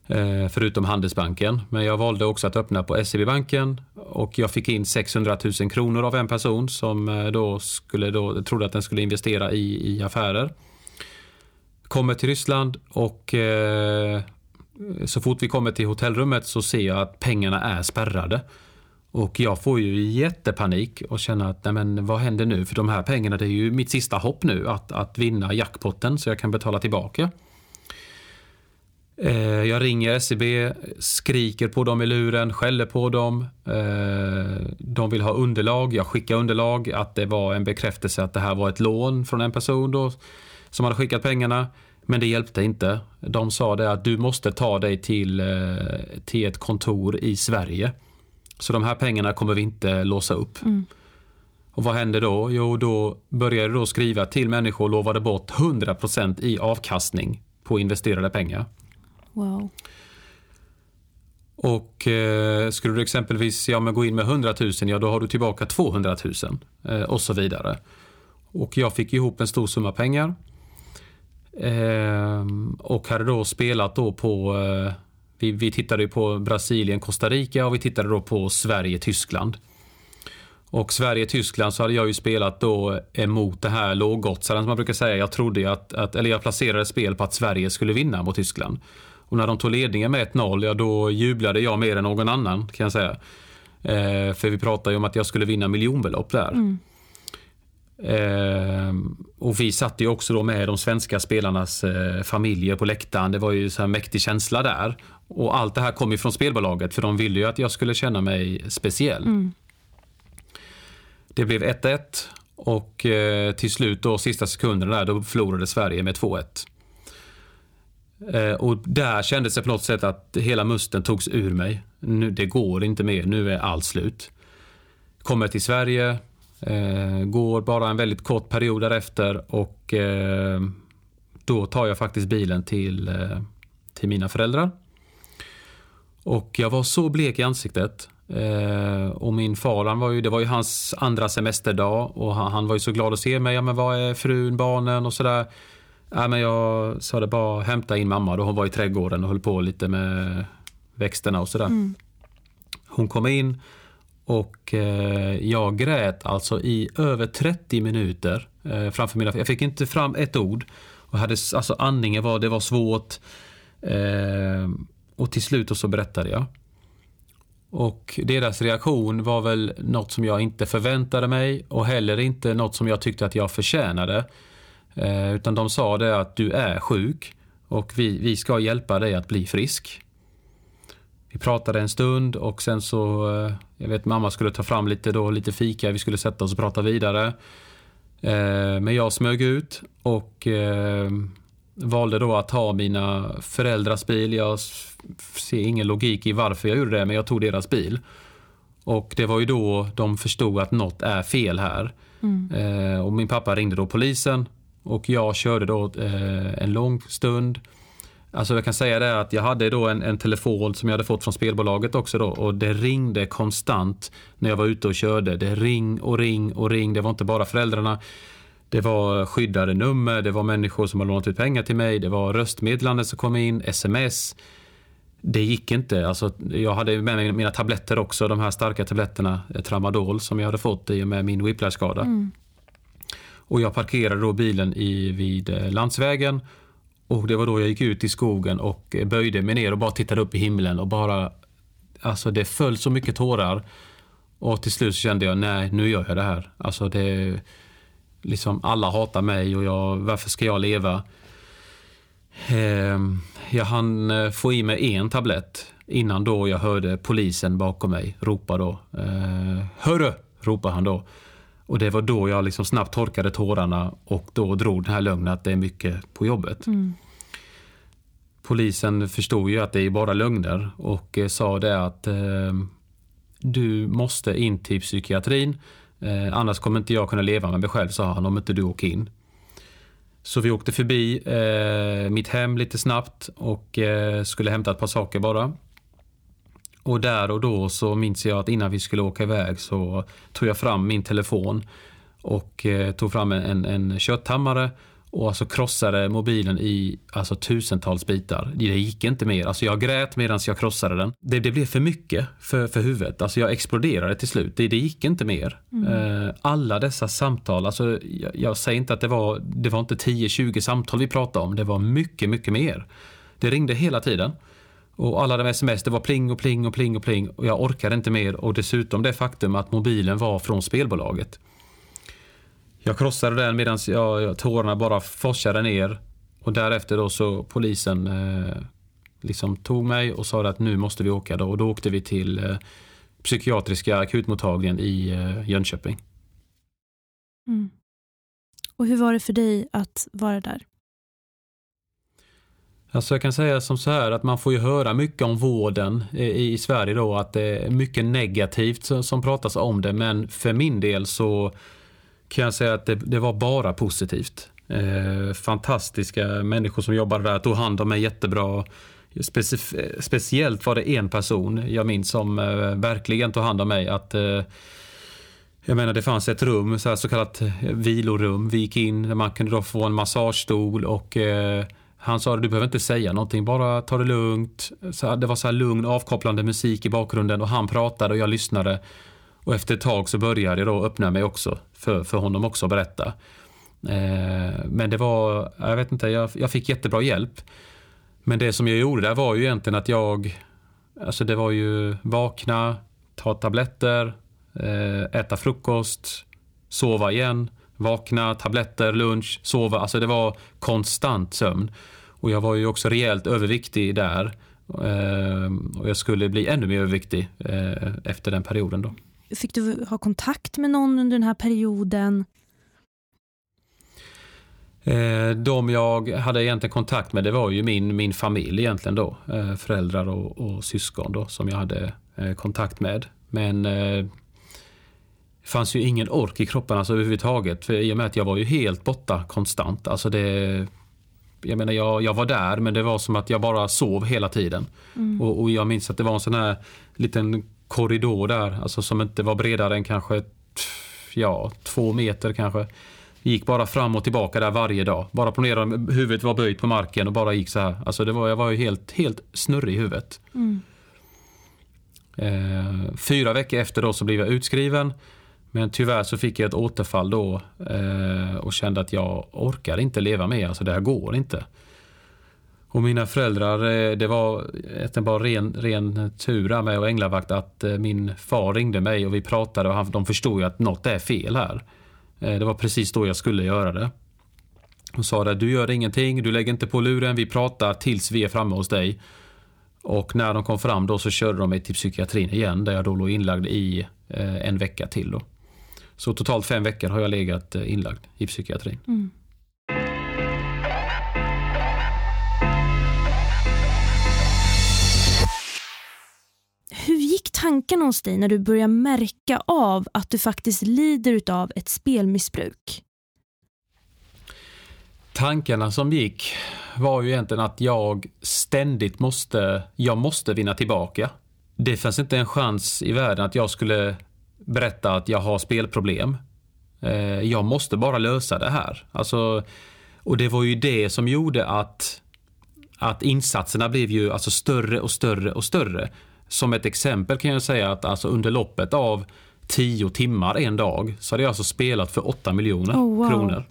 Eh, förutom Handelsbanken. Men jag valde också att öppna på SEB-banken och jag fick in 600 000 kronor av en person som eh, då skulle då, trodde att den skulle investera i, i affärer. Kommer till Ryssland och eh, så fort vi kommer till hotellrummet så ser jag att pengarna är spärrade. Och jag får ju jättepanik och känner att nej men vad händer nu? För de här pengarna det är ju mitt sista hopp nu att, att vinna jackpotten så jag kan betala tillbaka. Eh, jag ringer SEB, skriker på dem i luren, skäller på dem. Eh, de vill ha underlag. Jag skickar underlag att det var en bekräftelse att det här var ett lån från en person då, som hade skickat pengarna. Men det hjälpte inte. De sa det att du måste ta dig till, eh, till ett kontor i Sverige. Så de här pengarna kommer vi inte låsa upp. Mm. Och vad hände då? Jo, då började då skriva till människor och lovade bort 100% i avkastning på investerade pengar. Wow. Och eh, skulle du exempelvis ja, men gå in med 100 000, ja då har du tillbaka 200 000 eh, och så vidare. Och jag fick ihop en stor summa pengar. Ehm, och hade då spelat då på, eh, vi, vi tittade på Brasilien, Costa Rica och vi tittade då på Sverige, Tyskland. Och Sverige-Tyskland så hade jag ju spelat då emot det här lågoddsaren som man brukar säga. Jag trodde att, att, eller jag placerade spel på att Sverige skulle vinna mot Tyskland. Och när de tog ledningen med 1-0, ja då jublade jag mer än någon annan kan jag säga. Eh, för vi pratade ju om att jag skulle vinna miljonbelopp där. Mm. Eh, och vi satt ju också då med de svenska spelarnas eh, familjer på läktaren. Det var ju så här mäktig känsla där. Och allt det här kom ju från spelbolaget för de ville ju att jag skulle känna mig speciell. Mm. Det blev 1-1 och eh, till slut då sista sekunderna där då förlorade Sverige med 2-1. Eh, och där kändes det på något sätt att hela musten togs ur mig. Nu, det går inte mer, nu är allt slut. Kommer till Sverige, går bara en väldigt kort period därefter och eh, då tar jag faktiskt bilen till, eh, till mina föräldrar. Och jag var så blek i ansiktet. Eh, och min far, han var ju, det var ju hans andra semesterdag och han, han var ju så glad att se mig. Ja, men vad är frun, barnen och sådär. Ja, men jag sa det bara hämta in mamma då hon var i trädgården och höll på lite med växterna och sådär. Mm. Hon kom in och eh, jag grät alltså i över 30 minuter eh, framför mina Jag fick inte fram ett ord. Och hade, alltså andningen var, det var svårt. Eh, och till slut så berättade jag. Och deras reaktion var väl något som jag inte förväntade mig och heller inte något som jag tyckte att jag förtjänade. Eh, utan de sa det att du är sjuk och vi, vi ska hjälpa dig att bli frisk. Vi pratade en stund och sen så, eh, jag vet mamma skulle ta fram lite, då, lite fika, vi skulle sätta oss och prata vidare. Eh, men jag smög ut och eh, valde då att ta mina föräldrars bil. Jag ser ingen logik i varför jag gjorde det, men jag tog deras bil. Och det var ju då de förstod att något är fel här. Mm. Och min pappa ringde då polisen och jag körde då en lång stund. Alltså jag kan säga det att jag hade då en, en telefon som jag hade fått från spelbolaget också då och det ringde konstant när jag var ute och körde. Det ring och ring och ring. Det var inte bara föräldrarna. Det var skyddade nummer, det var människor som har lånat ut pengar till mig, det var röstmeddelanden som kom in, sms. det gick inte. Alltså, jag hade med mig mina tabletter också, de här starka tabletterna, Tramadol, som jag hade fått i och med min whiplash-skada. Mm. Och jag parkerade då bilen i, vid eh, landsvägen och det var då jag gick ut i skogen och böjde mig ner och bara tittade upp i himlen och bara... Alltså det föll så mycket tårar. Och till slut kände jag, nej, nu gör jag det här. Alltså det... Liksom alla hatar mig och jag, varför ska jag leva? Ehm, jag hann eh, få i mig en tablett innan då jag hörde polisen bakom mig ropa då. Ehm, hörru! ropade han då. Och det var då jag liksom snabbt torkade tårarna och då drog den här lögnen att det är mycket på jobbet. Mm. Polisen förstod ju att det är bara lögner och eh, sa det att eh, du måste in till psykiatrin. Eh, annars kommer inte jag kunna leva med mig själv, sa han, om inte du åker in. Så vi åkte förbi eh, mitt hem lite snabbt och eh, skulle hämta ett par saker bara. Och där och då så minns jag att innan vi skulle åka iväg så tog jag fram min telefon och eh, tog fram en, en kötthammare och alltså krossade mobilen i alltså, tusentals bitar. Det gick inte mer. Alltså, jag grät medan jag krossade den. Det, det, blev för mycket för, för huvudet. Alltså, jag exploderade till slut. Det, det gick inte mer. Mm. Eh, alla dessa samtal, alltså, jag, jag, säger inte att det var, det var inte 10-20 samtal vi pratade om. Det var mycket, mycket mer. Det ringde hela tiden. Och alla de sms, det var pling och pling och pling och pling och jag orkade inte mer och dessutom det faktum att mobilen var från spelbolaget. Jag krossade den medan jag, tårarna bara forsade ner och därefter då så polisen eh, liksom tog mig och sa att nu måste vi åka då och då åkte vi till eh, psykiatriska akutmottagningen i eh, Jönköping. Mm. Och hur var det för dig att vara där? Alltså jag kan säga som så här att man får ju höra mycket om vården i, i Sverige då att det är mycket negativt som, som pratas om det men för min del så kan jag säga att det, det var bara positivt. Eh, fantastiska människor som jobbade där, tog hand om mig jättebra. Specif speciellt var det en person jag minns som eh, verkligen tog hand om mig. Att, eh, jag menar det fanns ett rum, så, här, så kallat eh, vilorum. Vi gick in, där man kunde då få en massagestol och eh, han sa att du behöver inte säga någonting, bara ta det lugnt. Så det var så här lugn avkopplande musik i bakgrunden och han pratade och jag lyssnade. Och efter ett tag så började jag då öppna mig också för, för honom också och berätta. Eh, men det var, jag vet inte, jag, jag, fick jättebra hjälp. Men det som jag gjorde där var ju egentligen att jag, alltså det var ju vakna, ta tabletter, eh, äta frukost, sova igen, vakna, tabletter, lunch, sova. Alltså det var konstant sömn. Och jag var ju också rejält överviktig där. Eh, och jag skulle bli ännu mer överviktig eh, efter den perioden då. Fick du ha kontakt med någon under den här perioden? Eh, de jag hade egentligen kontakt med det var ju min, min familj egentligen då. Eh, föräldrar och, och syskon då som jag hade eh, kontakt med. Men det fanns ju ingen ork i kroppen alltså överhuvudtaget. För I och med att jag var ju helt borta konstant. Alltså det, jag menar jag, jag var där men det var som att jag bara sov hela tiden. Mm. Och, och, jag minns att det var en sån här liten korridor där, alltså som inte var bredare än kanske ja, två meter kanske. Gick bara fram och tillbaka där varje dag. Bara ponera huvudet var böjt på marken och bara gick så här. Alltså det var, jag var ju helt, helt snurrig i huvudet. Mm. Eh, fyra veckor efter då så blev jag utskriven. Men tyvärr så fick jag ett återfall då eh, och kände att jag orkar inte leva mer. Alltså det här går inte. Och mina föräldrar, eh, det var bara ren, ren tur med och änglavakt att eh, min far ringde mig och vi pratade och de förstod ju att något är fel här. Eh, det var precis då jag skulle göra det. Och sa att du gör ingenting, du lägger inte på luren, vi pratar tills vi är framme hos dig. Och när de kom fram då så körde de mig till psykiatrin igen där jag då låg inlagd i en vecka till. Då. Så totalt fem veckor har jag legat inlagd i psykiatrin. Mm. Tankarna hos dig när du börjar märka av att du faktiskt lider av ett spelmissbruk? Tankarna som gick var ju egentligen att jag ständigt måste, jag måste vinna tillbaka. Det fanns inte en chans i världen att jag skulle berätta att jag har spelproblem. Eh, jag måste bara lösa det här. Alltså, och det var ju det som gjorde att att insatserna blev ju alltså större och större och större. Som ett exempel kan jag säga att alltså under loppet av tio timmar en dag så hade jag alltså spelat för 8 miljoner Oh, wow. kronor.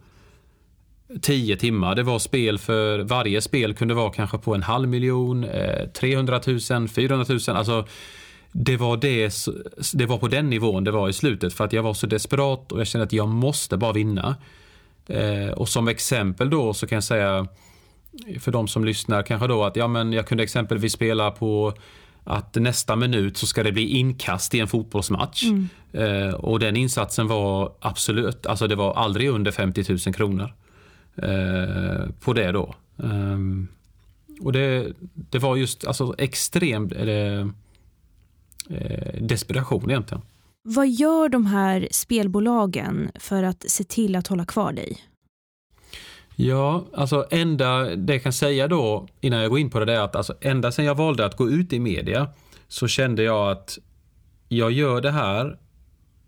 10 timmar, det var spel för varje spel kunde vara kanske på en halv miljon, eh, 300 000, 400 000. Alltså, det var, det, det var på den nivån det var i slutet för att jag var så desperat och jag kände att jag måste bara vinna. Eh, och som exempel då så kan jag säga för de som lyssnar kanske då att ja, men jag kunde exempelvis spela på att nästa minut så ska det bli inkast i en fotbollsmatch. Eh, och den insatsen var absolut, alltså det var aldrig under 50 000 kronor eh, på det då. Ehm, och det, det var just alltså extrem eh, eh, desperation egentligen. Vad gör de här spelbolagen för att se till att hålla kvar dig? Ja, alltså enda det jag kan säga då innan jag går in på det är att alltså ända sedan jag valde att gå ut i media så kände jag att jag gör det här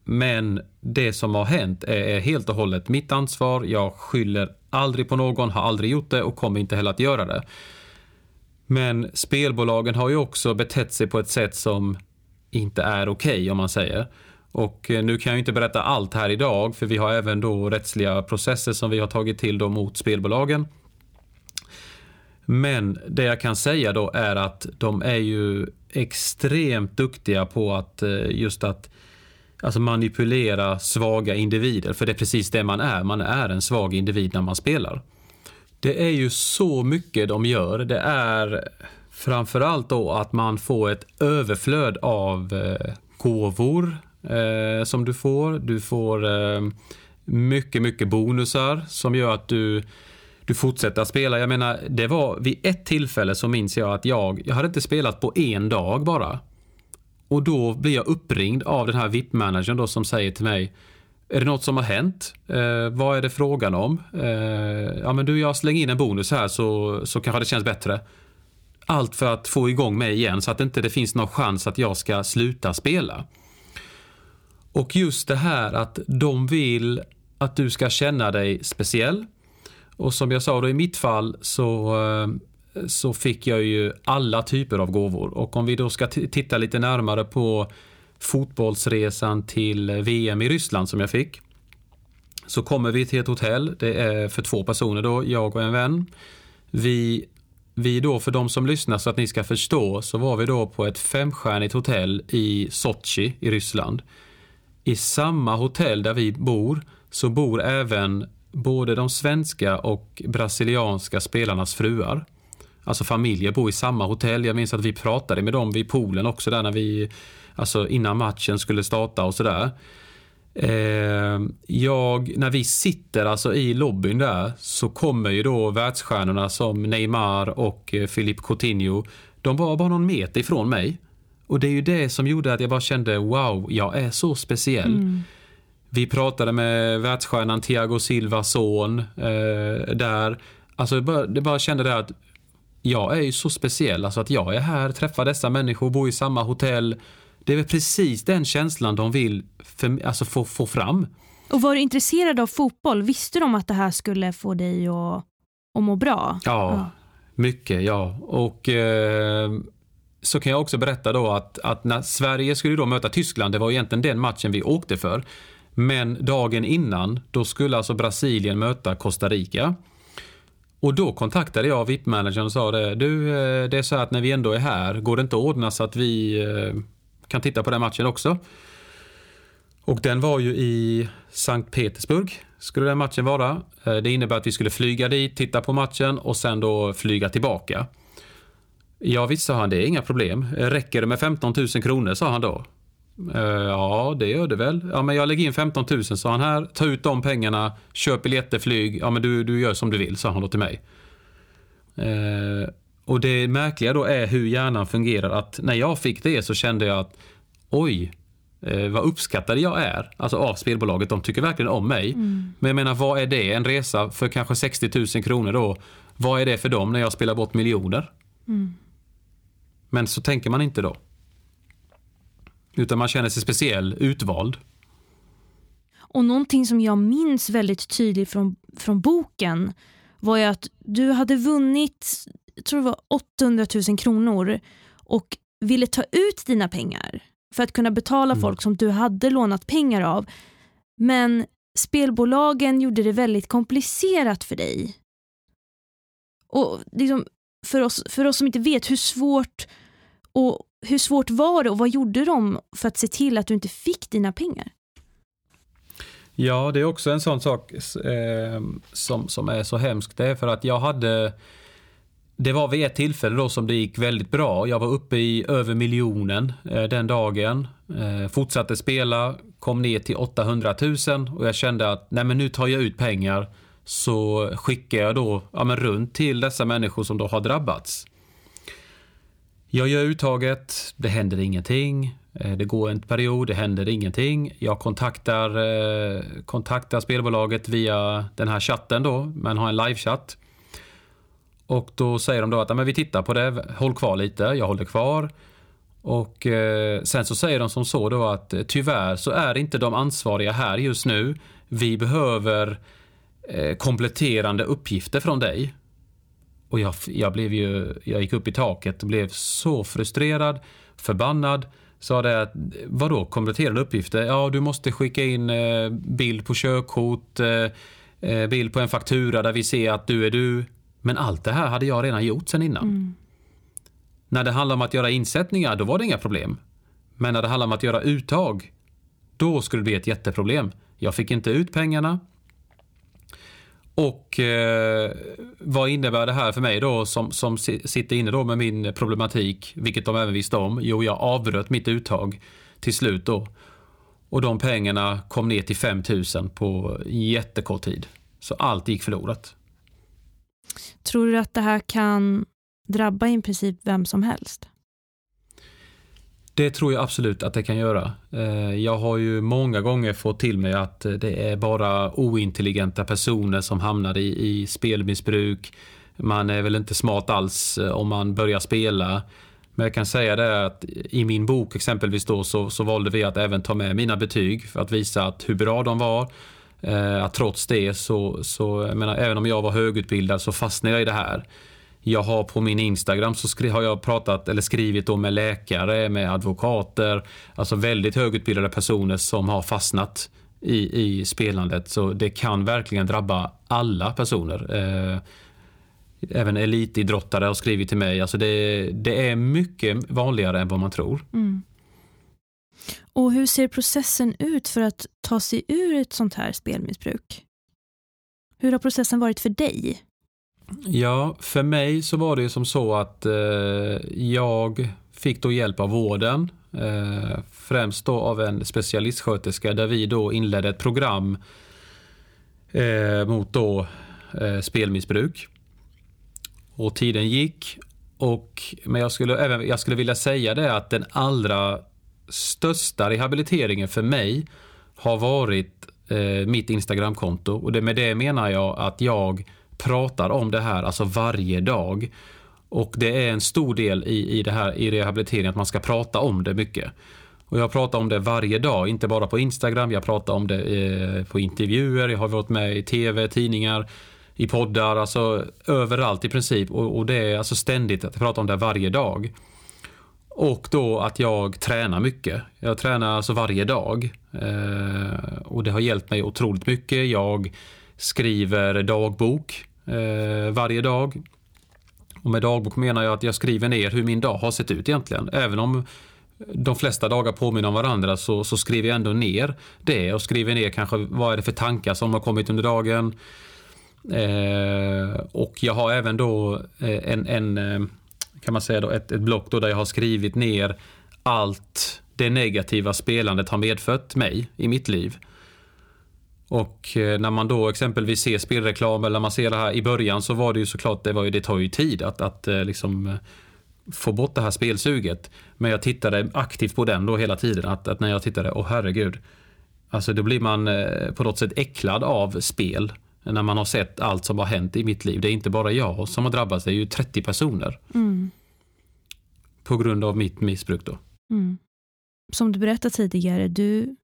men det som har hänt är, helt och hållet mitt ansvar. Jag skyller aldrig på någon, har aldrig gjort det och kommer inte heller att göra det. Men spelbolagen har ju också betett sig på ett sätt som inte är okej okay, om man säger. Och eh, nu kan jag inte berätta allt här idag för vi har även då rättsliga processer som vi har tagit till då mot spelbolagen. Men det jag kan säga då är att de är ju extremt duktiga på att eh, just att alltså manipulera svaga individer. För det är precis det man är. Man är en svag individ när man spelar. Det är ju så mycket de gör. Det är framförallt då att man får ett överflöd av eh, gåvor eh, som du får. Du får eh, mycket, mycket bonusar som gör att du du fortsätter att spela. Jag menar, det var vid ett tillfälle så minns jag att jag, jag hade inte spelat på en dag bara. Och då blir jag uppringd av den här VIP-managern då som säger till mig Är det något som har hänt? Eh, vad är det frågan om? Eh, ja men du, jag slänger in en bonus här så, så kanske det känns bättre. Allt för att få igång mig igen så att det inte det finns någon chans att jag ska sluta spela. Och just det här att de vill att du ska känna dig speciell. Och som jag sa då i mitt fall så, eh, så fick jag ju alla typer av gåvor. Och om vi då ska titta lite närmare på fotbollsresan till VM i Ryssland som jag fick. Så kommer vi till ett hotell, det är för två personer då, jag och en vän. Vi, vi då, för de som lyssnar så att ni ska förstå, så var vi då på ett femstjärnigt hotell i Sochi i Ryssland. I samma hotell där vi bor så bor även både de svenska och brasilianska spelarnas fruar. Alltså familjer bor i samma hotell. Jag minns att vi pratade med dem vid poolen också där när vi, alltså innan matchen skulle starta och sådär. Eh, jag, när vi sitter alltså i lobbyn där så kommer ju då världsstjärnorna som Neymar och eh, Philippe Coutinho. De var bara någon meter ifrån mig. Och det är ju det som gjorde att jag bara kände wow, jag är så speciell. Mm. Vi pratade med världsstjärnan Thiago Silvas son eh, där. Alltså det bara, det bara kände det att jag är ju så speciell, alltså att jag är här, träffar dessa människor, bor i samma hotell. Det är väl precis den känslan de vill för, alltså få, få fram. Och var du intresserad av fotboll? Visste de att det här skulle få dig att, att må bra? Ja, ja. mycket ja. Och eh, så kan jag också berätta då att, att när Sverige skulle då möta Tyskland, det var egentligen den matchen vi åkte för. Men dagen innan, då skulle alltså Brasilien möta Costa Rica. Och då kontaktade jag VIP-managern och sa det. Du, eh, det är så att när vi ändå är här, går det inte att ordna så att vi eh, kan titta på den matchen också? Och den var ju i Sankt Petersburg, skulle den matchen vara. Eh, det innebär att vi skulle flyga dit, titta på matchen och sen då flyga tillbaka. Ja visst, sa han, det är inga problem. Räcker det med 15 000 kronor, sa han då. Uh, ja, det gör det väl. Ja, men jag lägger in 15 000, sa han här. Ta ut de pengarna, köp biljetter, flyg. Ja, men du, du gör som du vill, sa han då till mig. Uh, och det märkliga då är hur hjärnan fungerar. Att när jag fick det så kände jag att oj, uh, vad uppskattad jag är. Alltså av spelbolaget. De tycker verkligen om mig. Mm. Men jag menar, vad är det? En resa för kanske 60 000 kronor då. Vad är det för dem när jag spelar bort miljoner? Mm. Men så tänker man inte då. Utan man känner sig speciell, utvald. Och någonting som jag minns väldigt tydligt från, från boken var ju att du hade vunnit jag tror det var 800 000 kronor och ville ta ut dina pengar för att kunna betala mm. folk som du hade lånat pengar av. Men spelbolagen gjorde det väldigt komplicerat för dig. Och liksom, för, oss, för oss som inte vet, hur svårt, och, hur svårt var det och vad gjorde de för att se till att du inte fick dina pengar? Ja, det är också en sån sak eh, som, som är så hemskt. Det är för att jag hade det var vid ett tillfälle då som det gick väldigt bra. Jag var uppe i över miljonen eh, den dagen. Eh, fortsatte spela, kom ner till 800 000 och jag kände att nej men nu tar jag ut pengar så skickar jag då ja, men runt till dessa människor som då har drabbats. Jag gör uttaget, det händer ingenting. Eh, det går en period, det händer ingenting. Jag kontaktar, eh, kontaktar spelbolaget via den här chatten då, men har en livechatt. Och då säger de då att men vi tittar på det, håll kvar lite, jag håller kvar. Och eh, sen så säger de som så då att eh, tyvärr så är inte de ansvariga här just nu. Vi behöver eh, kompletterande uppgifter från dig. Och jag, jag, blev ju, jag gick upp i taket och blev så frustrerad, förbannad. Sa det att vadå kompletterande uppgifter? Ja, du måste skicka in eh, bild på körkort, eh, eh, bild på en faktura där vi ser att du är du. Men allt det här hade jag redan gjort sen innan. Mm. När det handlar om att göra insättningar, då var det inga problem. Men när det handlar om att göra uttag, då skulle det bli ett jätteproblem. Jag fick inte ut pengarna. Och eh, vad innebär det här för mig då som, som sitter inne då med min problematik, vilket de även visste om? Jo, jag avbröt mitt uttag till slut då. Och de pengarna kom ner till 5 000 på jättekort tid. Så allt gick förlorat. Tror du att det här kan drabba i princip vem som helst? Det tror jag absolut att det kan göra. Eh, jag har ju många gånger fått till mig att eh, det är bara ointelligenta personer som hamnar i, i spelmissbruk. Man är väl inte smart alls eh, om man börjar spela. Men jag kan säga det att i min bok exempelvis då så, så valde vi att även ta med mina betyg för att visa att hur bra de var. Eh, att trots det så, så jag menar, även om jag var högutbildad så fastnade jag i det här. Jag har på min Instagram så skri, har jag pratat eller skrivit då med läkare, med advokater, alltså väldigt högutbildade personer som har fastnat i, i spelandet. Så det kan verkligen drabba alla personer. Eh, även elitidrottare har skrivit till mig. Alltså det, det är mycket vanligare än vad man tror. Mm. Och hur ser processen ut för att ta sig ur ett sånt här spelmissbruk? Hur har processen varit för dig? Ja, för mig så var det som så att eh, jag fick då hjälp av vården. Eh, främst då av en specialistsköterska där vi då inledde ett program eh, mot då eh, spelmissbruk. Och tiden gick. Och, men jag skulle, även, jag skulle vilja säga det att den allra största rehabiliteringen för mig har varit eh, mitt Instagramkonto. Och det, med det menar jag att jag pratar om det här alltså varje dag. Och det är en stor del i, i det här i rehabilitering att man ska prata om det mycket. Och jag pratar om det varje dag, inte bara på Instagram. Jag pratar om det eh, på intervjuer, jag har varit med i tv, tidningar, i poddar, alltså överallt i princip. Och, och det är alltså ständigt att jag pratar om det varje dag. Och då att jag tränar mycket. Jag tränar alltså varje dag. Eh, och det har hjälpt mig otroligt mycket. Jag skriver dagbok eh, varje dag. Och med dagbok menar jag att jag skriver ner hur min dag har sett ut egentligen. Även om de flesta dagar påminner om varandra så, så skriver jag ändå ner det och skriver ner kanske vad är det för tankar som har kommit under dagen. Eh, och jag har även då eh, en, en eh, kan man säga då, ett, ett block då där jag har skrivit ner allt det negativa spelandet har medfött mig i mitt liv. Och eh, när man då exempelvis ser spelreklam eller man ser det här i början så var det ju såklart, det, var ju, det tar ju tid att, att eh, liksom eh, få bort det här spelsuget. Men jag tittade aktivt på den då hela tiden. Att, att när jag tittade, åh herregud. Alltså då blir man på något sätt äcklad av spel. När man har sett allt som har hänt i mitt liv. Det är inte bara jag som har drabbats, det är ju 30 personer. Mm. På grund av mitt missbruk då. Mm. Som du berättade tidigare, du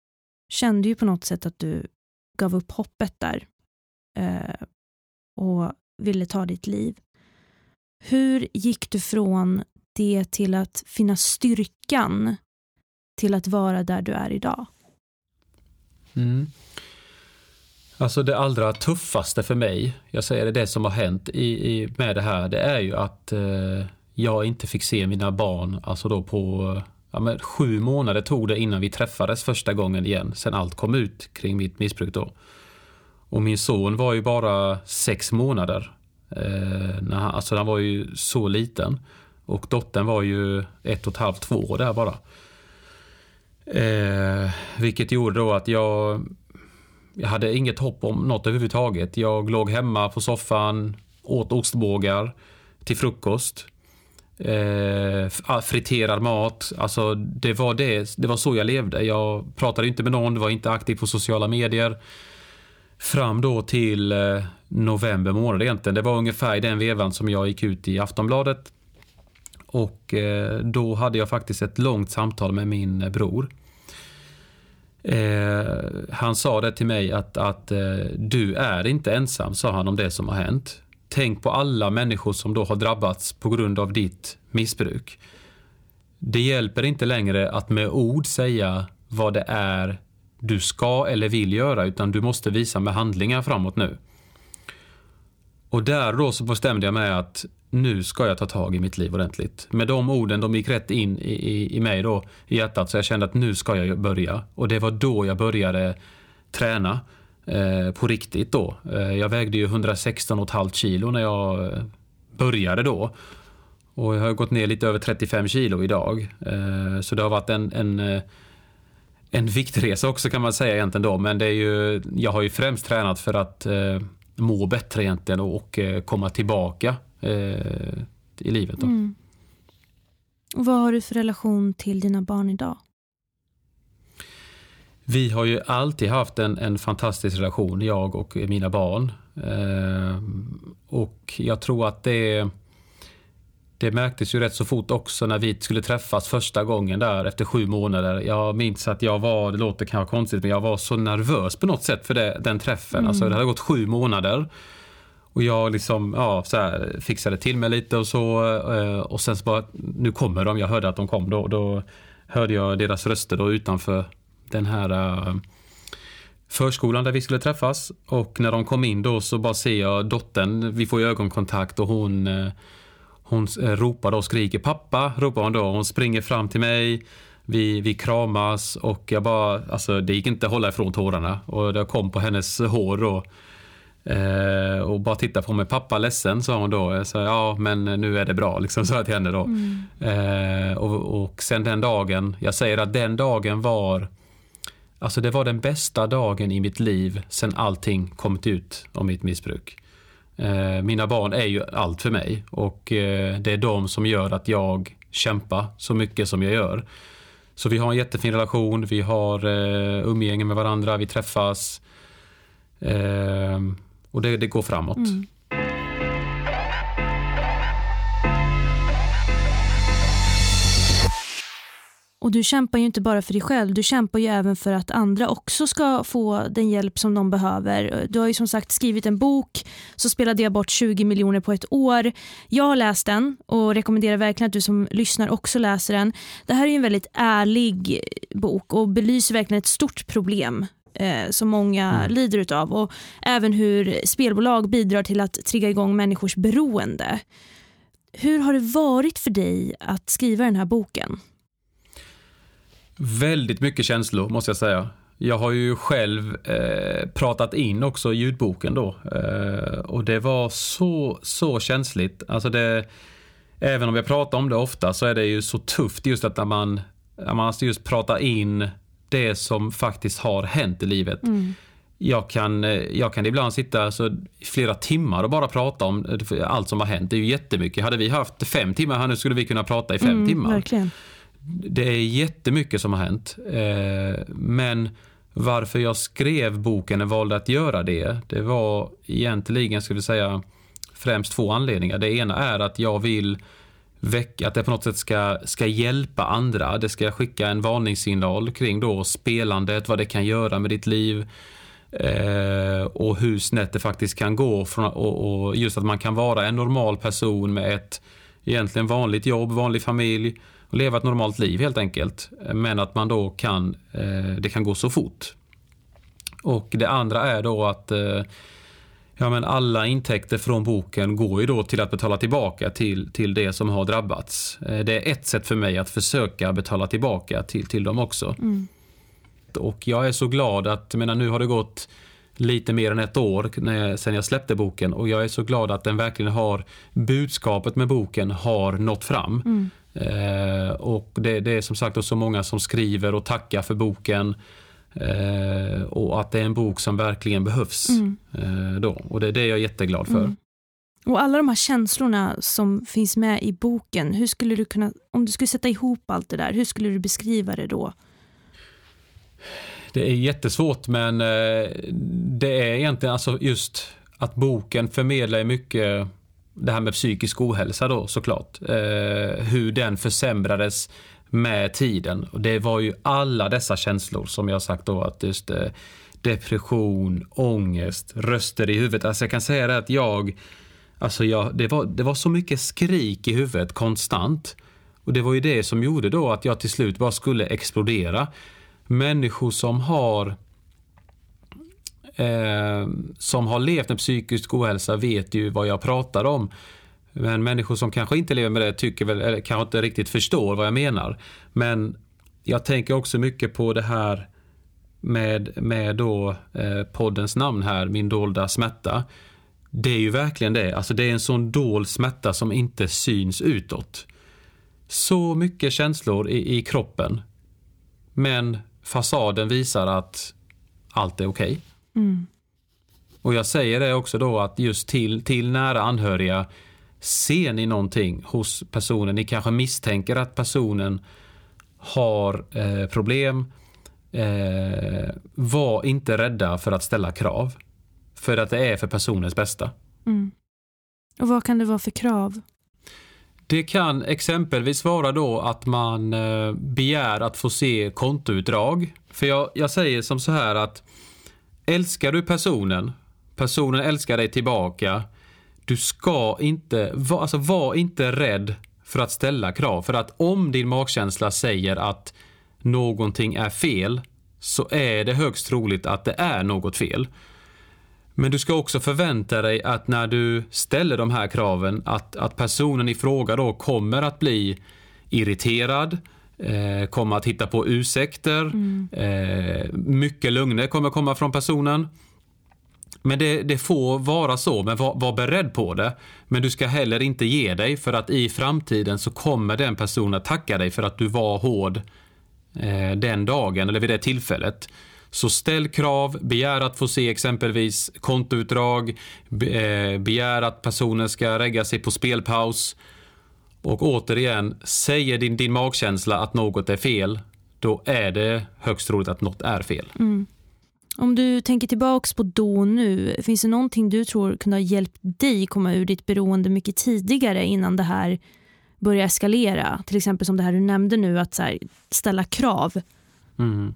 kände ju på något sätt att du gav upp hoppet där eh, och ville ta ditt liv. Hur gick du från det till att finna styrkan till att vara där du är idag? Mm. Alltså det allra tuffaste för mig, jag säger det, det som har hänt i, i, med det här, det är ju att eh, jag inte fick se mina barn, alltså då på ja, men sju månader tog det innan vi träffades första gången igen, sen allt kom ut kring mitt missbruk då. Och min son var ju bara sex månader. Eh, när han, alltså han var ju så liten. Och dottern var ju ett och ett halvt, två år där bara. Eh, vilket gjorde då att jag, jag hade inget hopp om något överhuvudtaget. Jag låg hemma på soffan, åt ostbågar till frukost. Eh, friterad mat. Alltså det var, det, det var så jag levde. Jag pratade inte med någon, var inte aktiv på sociala medier. Fram då till eh, november månad egentligen. Det var ungefär i den vevan som jag gick ut i Aftonbladet. Och eh, då hade jag faktiskt ett långt samtal med min eh, bror. Eh, han sa det till mig att, att eh, du är inte ensam, sa han om det som har hänt. Tänk på alla människor som då har drabbats på grund av ditt missbruk. Det hjälper inte längre att med ord säga vad det är du ska eller vill göra utan du måste visa med handlingar framåt nu. Och där då så bestämde jag mig att nu ska jag ta tag i mitt liv ordentligt. Med de orden, de gick rätt in i, i, i mig då, i hjärtat, så jag kände att nu ska jag börja. Och det var då jag började träna eh, på riktigt då. Eh, jag vägde ju 116,5 kilo när jag eh, började då. Och jag har gått ner lite över 35 kilo idag. Eh, så det har varit en, en eh, en viktresa också kan man säga egentligen då. Men det är ju, jag har ju främst tränat för att eh, må bättre egentligen och, och eh, komma tillbaka eh, i livet. Då. Mm. Och vad har du för relation till dina barn idag? Vi har ju alltid haft en, en fantastisk relation, jag och mina barn. Eh, och jag tror att det det märktes ju rätt så fort också när vi skulle träffas första gången där efter sju månader. Jag minns att jag var, det låter kanske konstigt, men jag var så nervös på något sätt för det, den träffen. Mm. Alltså det hade gått sju månader. Och jag liksom, ja, så här, fixade till mig lite och så. Eh, och sen så bara, nu kommer de. Jag hörde att de kom då. Då hörde jag deras röster då utanför den här uh, förskolan där vi skulle träffas. Och när de kom in då så bara ser jag dottern, vi får ju ögonkontakt och hon uh, hon eh, ropar och skriker pappa, ropar hon då. Hon springer fram till mig. Vi, vi kramas och jag bara, alltså det gick inte att hålla ifrån tårarna. Och det kom på hennes hår då. Eh, och bara titta på mig. Pappa ledsen, sa hon då. Jag sa, ja men nu är det bra, liksom, sa jag till henne då. Mm. Eh, och, och sen den dagen, jag säger att den dagen var Alltså det var den bästa dagen i mitt liv sen allting kommit ut om mitt missbruk. Eh, mina barn är ju allt för mig och eh, det är de som gör att jag kämpar så mycket som jag gör. Så vi har en jättefin relation, vi har eh, umgänge med varandra, vi träffas eh, och det, det går framåt. Mm. Och du kämpar ju inte bara för dig själv, du kämpar ju även för att andra också ska få den hjälp som de behöver. Du har ju som sagt skrivit en bok, Så spelade jag bort 20 miljoner på ett år. Jag har läst den och rekommenderar verkligen att du som lyssnar också läser den. Det här är en väldigt ärlig bok och belyser verkligen ett stort problem eh, som många mm. lider av och även hur spelbolag bidrar till att trigga igång människors beroende. Hur har det varit för dig att skriva den här boken? Väldigt mycket känslor måste jag säga. Jag har ju själv eh, pratat in också ljudboken då eh, och det var så, så känsligt. Alltså det, även om jag pratar om det ofta så är det ju så tufft just att när man, man måste just prata in det som faktiskt har hänt i livet. Mm. Jag, kan, eh, jag kan ibland sitta alltså, flera timmar och bara prata om allt som har hänt. Det är ju jättemycket. Hade vi haft fem timmar här nu skulle vi kunna prata i fem mm, timmar. Verkligen det är jättemycket som har hänt. Eh, men varför jag skrev boken och valde att göra det, det var egentligen, skulle jag säga, främst två anledningar. Det ena är att jag vill väcka, att det på något sätt ska, ska hjälpa andra. Det ska skicka en varningssignal kring då spelandet, vad det kan göra med ditt liv. Eh, och hur snett det faktiskt kan gå. Från, och, och, just att man kan vara en normal person med ett egentligen vanligt jobb, vanlig familj och leva ett normalt liv helt enkelt. Men att man då kan, eh, det kan gå så fort. Och det andra är då att eh, ja, men alla intäkter från boken går ju då till att betala tillbaka till, till det som har drabbats. Eh, det är ett sätt för mig att försöka betala tillbaka till, till dem också. Mm. Och jag är så glad att, menar, nu har det gått lite mer än ett år när, sen jag släppte boken och jag är så glad att den verkligen har, budskapet med boken har nått fram. Mm. Eh, och det, det, är som sagt så många som skriver och tackar för boken. Eh, och att det är en bok som verkligen behövs. Mm. Eh, då. Och det, det är jag jätteglad för. Mm. Och alla de här känslorna som finns med i boken, hur skulle du kunna, om du skulle sätta ihop allt det där, hur skulle du beskriva det då? Det är jättesvårt men eh, det är egentligen alltså just att boken förmedlar mycket det här med psykisk ohälsa då såklart. Eh, hur den försämrades med tiden. Och det var ju alla dessa känslor som jag sagt då att just eh, depression, ångest, röster i huvudet. Alltså jag kan säga det att jag, alltså jag, det, var, det var så mycket skrik i huvudet konstant. Och det var ju det som gjorde då att jag till slut bara skulle explodera människor som har eh, som har levt med psykisk ohälsa vet ju vad jag pratar om. Men människor som kanske inte lever med det tycker väl, eller kanske inte riktigt förstår vad jag menar. Men jag tänker också mycket på det här med, med då, eh, poddens namn här, Min dolda smärta. Det är ju verkligen det. Alltså det är en sån dold smärta som inte syns utåt. Så mycket känslor i, i kroppen. Men fasaden visar att allt är okej. Okay. Mm. Och jag säger det också då att just till, till nära anhöriga Ser ni någonting hos personen? Ni kanske misstänker att personen har eh, problem. Eh, var inte rädda för att ställa krav. För att det är för personens bästa. Mm. Och vad kan det vara för krav? Det kan exempelvis vara då att man eh, begär att få se kontoutdrag. För jag, jag säger som så här att älskar du personen, personen älskar dig tillbaka. Du ska inte, alltså var inte rädd för att ställa krav. För att om din magkänsla säger att någonting är fel så är det högst troligt att det är något fel. Men du ska också förvänta dig att när du ställer de här kraven att, att personen i fråga då kommer att bli irriterad, eh, kommer att hitta på ursäkter, mm. eh, mycket lögner kommer komma från personen. Men det, det, får vara så, men var, var beredd på det. Men du ska heller inte ge dig för att i framtiden så kommer den personen att tacka dig för att du var hård eh, den dagen eller vid det tillfället. Så ställ krav, begär att få se exempelvis kontoutdrag, eh, begär att personen ska lägga sig på spelpaus. Och återigen, säger din, din magkänsla att något är fel, då är det högst troligt att något är fel. Mm. Om du tänker tillbaks på då och nu, finns det någonting du tror kunde ha hjälpt dig komma ur ditt beroende mycket tidigare innan det här börjar eskalera? Till exempel som det här du nämnde nu, att här, ställa krav. Mm.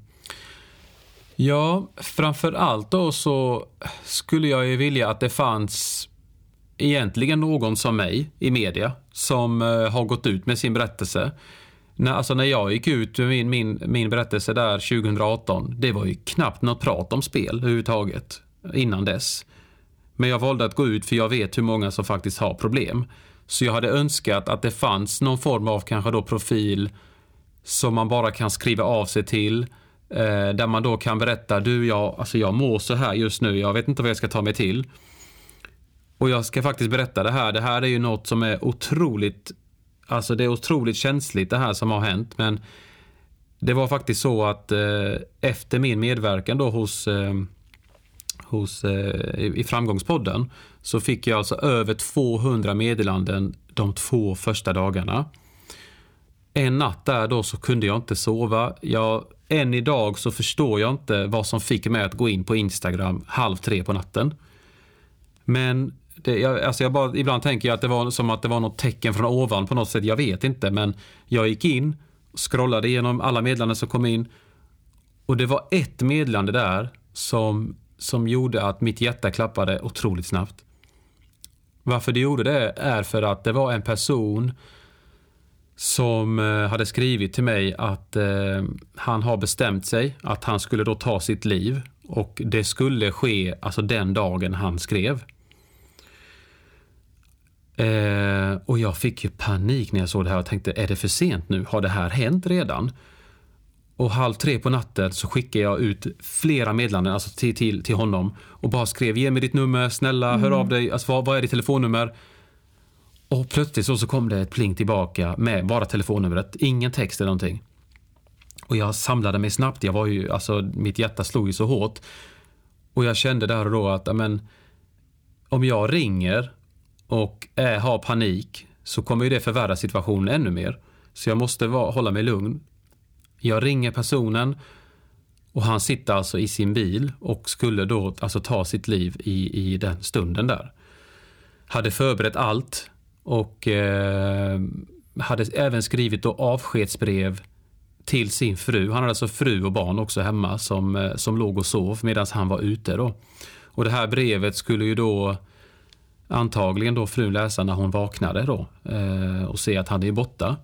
Ja, framför allt då så skulle jag ju vilja att det fanns egentligen någon som mig i media som eh, har gått ut med sin berättelse. När, alltså när jag gick ut med min, min, min berättelse där 2018, det var ju knappt något prat om spel överhuvudtaget innan dess. Men jag valde att gå ut för jag vet hur många som faktiskt har problem. Så jag hade önskat att det fanns någon form av kanske då profil som man bara kan skriva av sig till Eh, där man då kan berätta, du jag, alltså jag mår så här just nu, jag vet inte vad jag ska ta mig till. Och jag ska faktiskt berätta det här, det här är ju något som är otroligt, alltså det är otroligt känsligt det här som har hänt. Men det var faktiskt så att eh, efter min medverkan då hos, eh, hos eh, i Framgångspodden så fick jag alltså över 200 meddelanden de två första dagarna. En natt där då så kunde jag inte sova. Jag än idag så förstår jag inte vad som fick mig att gå in på Instagram halv tre på natten. Men det, jag, alltså jag bara, ibland tänker jag att det var som att det var något tecken från ovan på något sätt. Jag vet inte, men jag gick in, scrollade igenom alla meddelanden som kom in och det var ett meddelande där som, som gjorde att mitt hjärta klappade otroligt snabbt. Varför det gjorde det är för att det var en person som eh, hade skrivit till mig att eh, han har bestämt sig att han skulle då ta sitt liv och det skulle ske alltså den dagen han skrev. Eh, och jag fick ju panik när jag såg det här och tänkte, är det för sent nu? Har det här hänt redan? Och halv tre på natten så skickade jag ut flera meddelanden alltså till, till, till honom och bara skrev ge mig ditt nummer, snälla mm. hör av dig, alltså, vad, vad är ditt telefonnummer? Och plötsligt så, så kom det ett pling tillbaka med bara telefonnumret, ingen text eller någonting. Och jag samlade mig snabbt, jag var ju, alltså mitt hjärta slog ju så hårt. Och jag kände där och då att, amen, om jag ringer och är, har panik så kommer ju det förvärra situationen ännu mer. Så jag måste va, hålla mig lugn. Jag ringer personen och han sitter alltså i sin bil och skulle då alltså ta sitt liv i, i den stunden där. Hade förberett allt och eh, hade även skrivit då avskedsbrev till sin fru. Han hade alltså fru och barn också hemma som, eh, som låg och sov medan han var ute. Då. Och det här brevet skulle ju då antagligen då frun läsa när hon vaknade då, eh, och se att han är borta.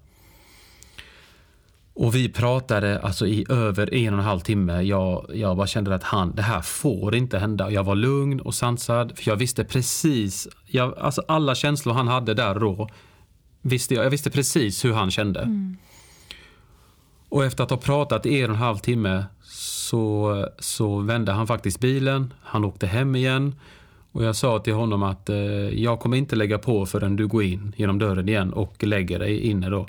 Och vi pratade alltså i över en och en halv timme. Jag, jag bara kände att han, det här får inte hända. Jag var lugn och sansad, för jag visste precis, jag, alltså alla känslor han hade där då, visste jag, jag visste precis hur han kände. Mm. Och efter att ha pratat i en och en halv timme så, så vände han faktiskt bilen, han åkte hem igen och jag sa till honom att eh, jag kommer inte lägga på förrän du går in genom dörren igen och lägger dig inne då.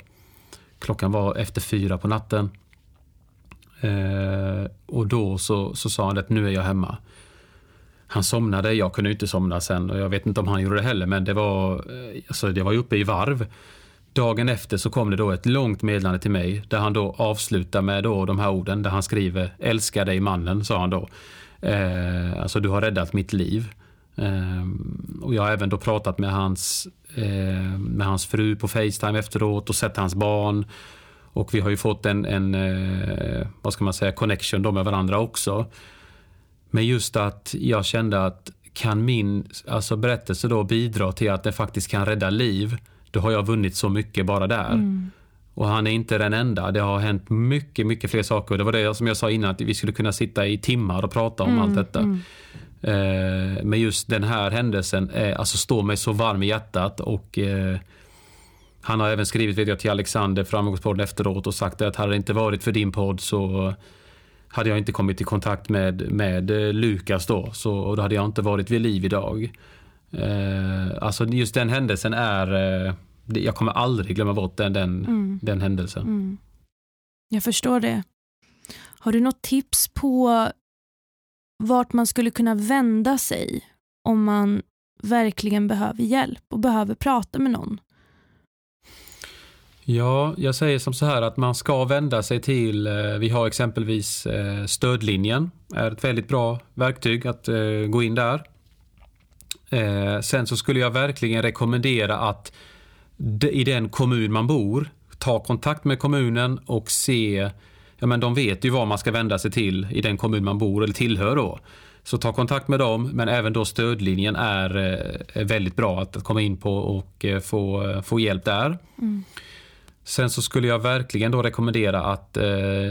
Klockan var efter fyra på natten. Eh, och då så, så sa han att nu är jag hemma. Han somnade, jag kunde inte somna sen och jag vet inte om han gjorde det heller men det var, eh, alltså det var uppe i varv. Dagen efter så kom det då ett långt meddelande till mig där han då avslutar med då de här orden där han skriver älskar dig mannen, sa han då. Eh, alltså du har räddat mitt liv. Eh, och jag har även då pratat med hans eh, med hans fru på Facetime efteråt och sett hans barn. Och vi har ju fått en, en eh, vad ska man säga, connection då med varandra också. Men just att jag kände att kan min alltså berättelse då bidra till att det faktiskt kan rädda liv, då har jag vunnit så mycket bara där. Mm. Och han är inte den enda. Det har hänt mycket, mycket fler saker. Det var det som jag sa innan, att vi skulle kunna sitta i timmar och prata om mm, allt detta. Mm. Eh, men just den här händelsen eh, alltså står mig så varm i hjärtat och eh, han har även skrivit vet jag, till Alexander, Framgångspodden efteråt och sagt att hade det inte varit för din podd så hade jag inte kommit i kontakt med, med eh, Lukas då, så, och då hade jag inte varit vid liv idag. Eh, alltså just den händelsen är, eh, jag kommer aldrig glömma bort den, den, mm. den händelsen. Mm. Jag förstår det. Har du något tips på vart man skulle kunna vända sig om man verkligen behöver hjälp och behöver prata med någon? Ja, jag säger som så här att man ska vända sig till, eh, vi har exempelvis eh, stödlinjen, är ett väldigt bra verktyg att eh, gå in där. Sen så skulle jag verkligen rekommendera att i den kommun man bor, ta kontakt med kommunen och se ja, men de vet ju var man ska vända sig till i den kommun man bor eller tillhör då. Så ta kontakt med dem, men även då stödlinjen är, är eh, väldigt bra att komma in på och eh, få, eh, få hjälp där. Mm. Sen så skulle jag verkligen då rekommendera att eh,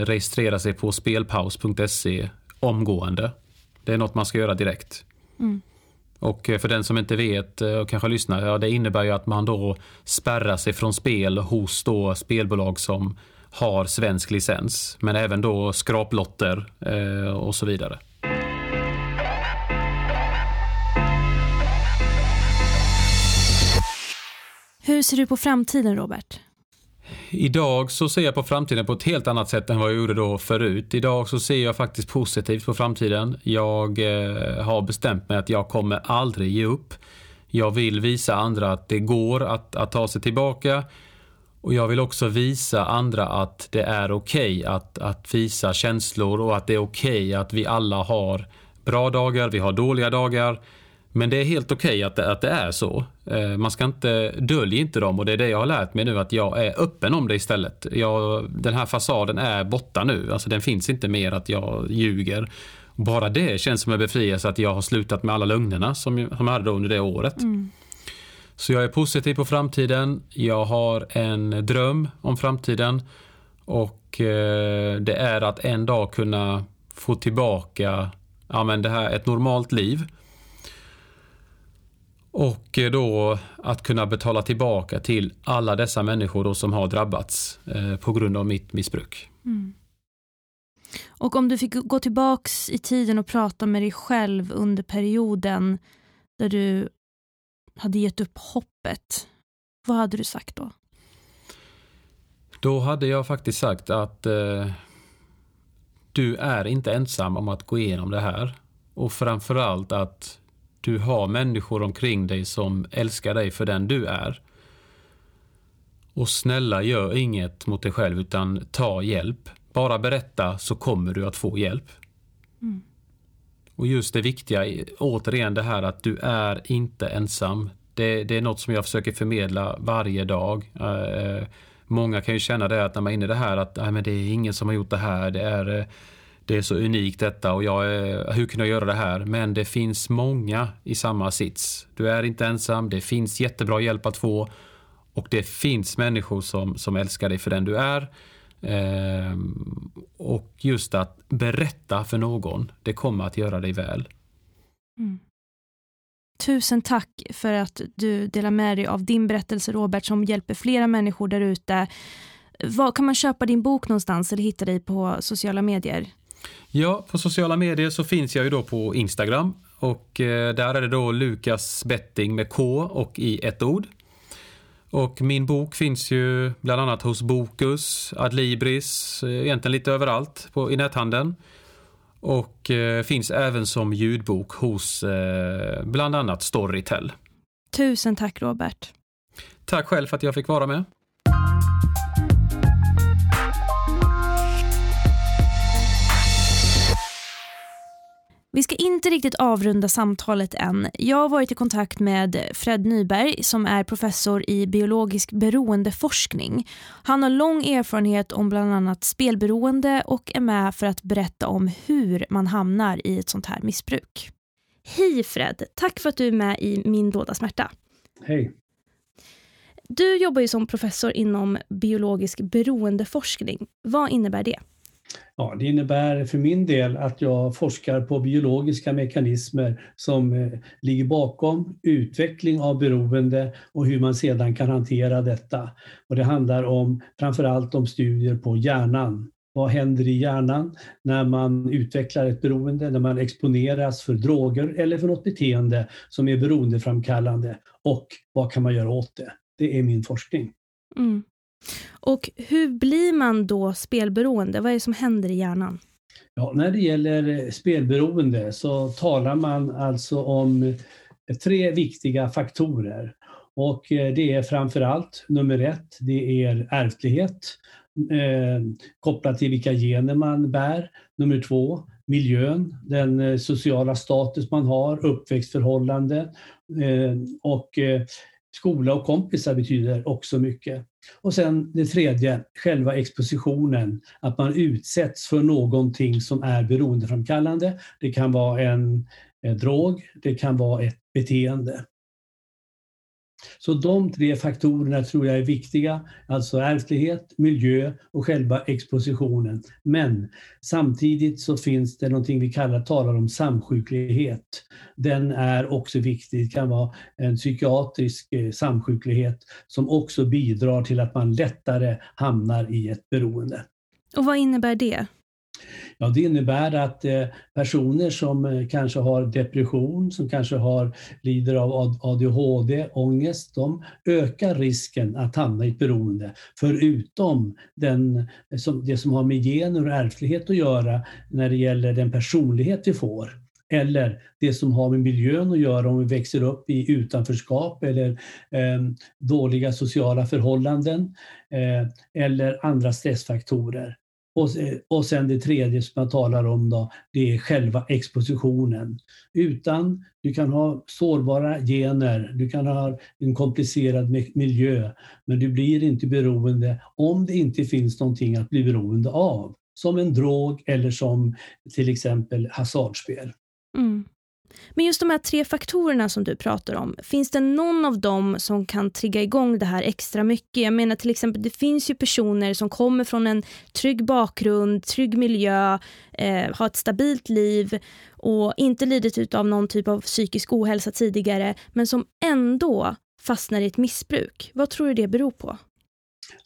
registrera sig på spelpaus.se omgående. Det är något man ska göra direkt. Mm. Och för den som inte vet och kanske lyssnar, ja, det innebär ju att man då spärrar sig från spel hos då spelbolag som har svensk licens. Men även då skraplotter eh, och så vidare. Hur ser du på framtiden, Robert? Idag så ser jag på framtiden på ett helt annat sätt än vad jag gjorde då förut. Idag så ser jag faktiskt positivt på framtiden. Jag eh, har bestämt mig att jag kommer aldrig ge upp. Jag vill visa andra att det går att, att ta sig tillbaka. Och jag vill också visa andra att det är okej okay att, att visa känslor och att det är okej okay att vi alla har bra dagar, vi har dåliga dagar. Men det är helt okej okay att, det, att det är så. Eh, man ska inte dölja inte dem och det är det jag har lärt mig nu att jag är öppen om det istället. Jag, den här fasaden är borta nu, alltså den finns inte mer att jag ljuger. Bara det känns som en befrielse att jag har slutat med alla lögnerna som jag hade under det året. Mm. Så jag är positiv på framtiden. Jag har en dröm om framtiden och eh, det är att en dag kunna få tillbaka ja, men det här, ett normalt liv. Och eh, då att kunna betala tillbaka till alla dessa människor då som har drabbats eh, på grund av mitt missbruk. Mm. Och om du fick gå tillbaks i tiden och prata med dig själv under perioden där du hade gett upp hoppet, vad hade du sagt då? Då hade jag faktiskt sagt att eh, du är inte ensam om att gå igenom det här. Och framförallt att du har människor omkring dig som älskar dig för den du är. Och snälla, gör inget mot dig själv utan ta hjälp. Bara berätta så kommer du att få hjälp. Och just det viktiga, återigen det här att du är inte ensam. Det, det är något som jag försöker förmedla varje dag. Eh, många kan ju känna det att när man är inne i det här att nej, men det är ingen som har gjort det här. Det är, eh, det är så unikt detta och jag eh, hur kan jag göra det här? Men det finns många i samma sits. Du är inte ensam, det finns jättebra hjälp att få och det finns människor som, som älskar dig för den du är. Ehm, och just att berätta för någon, det kommer att göra dig väl. Mm. Tusen tack för att du delar med dig av din berättelse Robert som hjälper flera människor där ute. Var kan man köpa din bok någonstans eller hitta dig på sociala medier? Ja, på sociala medier så finns jag ju då på Instagram och eh, där är det då Lukas Betting med K och i ett ord. Och min bok finns ju bland annat hos Bokus, Adlibris, eh, egentligen lite överallt på, i näthandeln. Och eh, finns även som ljudbok hos eh, bland annat Storytel. Tusen tack Robert. Tack själv för att jag fick vara med. Vi ska inte riktigt avrunda samtalet än. Jag har varit i kontakt med Fred Nyberg som är professor i biologisk beroendeforskning. Han har lång erfarenhet om bland annat spelberoende och är med för att berätta om hur man hamnar i ett sånt här missbruk. Hej Fred, tack för att du är med i Min dolda smärta. Hej. Du jobbar ju som professor inom biologisk beroendeforskning. Vad innebär det? Ja, det innebär för min del att jag forskar på biologiska mekanismer som eh, ligger bakom utveckling av beroende och hur man sedan kan hantera detta. Och det handlar om framförallt om studier på hjärnan. Vad händer i hjärnan när man utvecklar ett beroende, när man exponeras för droger eller för något beteende som är beroendeframkallande och vad kan man göra åt det? Det är min forskning. Mm. Och hur blir man då spelberoende? Vad är det som händer i hjärnan? Ja, när det gäller eh, spelberoende så talar man alltså om eh, tre viktiga faktorer. Och eh, det är framför allt nummer ett, det är ärftlighet eh, kopplat till vilka gener man bär. Nummer två, miljön, den sociala status man har, uppväxtförhållanden eh, och eh, skola och kompisar betyder också mycket. Och sen det tredje, själva expositionen, att man utsätts för någonting som är beroendeframkallande. Det kan vara en, en drog, det kan vara ett beteende. Så de tre faktorerna tror jag är viktiga, alltså ärftlighet, miljö och själva expositionen. Men samtidigt så finns det någonting vi kallar, talar om samsjuklighet. Den är också viktig, det kan vara en psykiatrisk eh, samsjuklighet som också bidrar till att man lättare hamnar i ett beroende. Och vad innebär det? Ja, det innebär att eh, personer som eh, kanske har depression, som kanske har, lider av ADHD, ångest, de ökar risken att hamna i ett beroende. Förutom den, eh, det som har med gener och ärftlighet att göra när det gäller den personlighet vi får eller det som har med miljön att göra om vi växer upp i utanförskap eller eh, dåliga sociala förhållanden eh, eller andra stressfaktorer. Och, och sen det tredje som jag talar om då, det är själva expositionen. Utan, du kan ha sårbara gener, du kan ha en komplicerad miljö, men du blir inte beroende om det inte finns någonting att bli beroende av som en drog eller som till exempel hasardspel. Mm. Men just de här tre faktorerna som du pratar om, finns det någon av dem som kan trigga igång det här extra mycket? Jag menar till exempel, det finns ju personer som kommer från en trygg bakgrund, trygg miljö, eh, har ett stabilt liv och inte lidit av någon typ av psykisk ohälsa tidigare, men som ändå fastnar i ett missbruk. Vad tror du det beror på?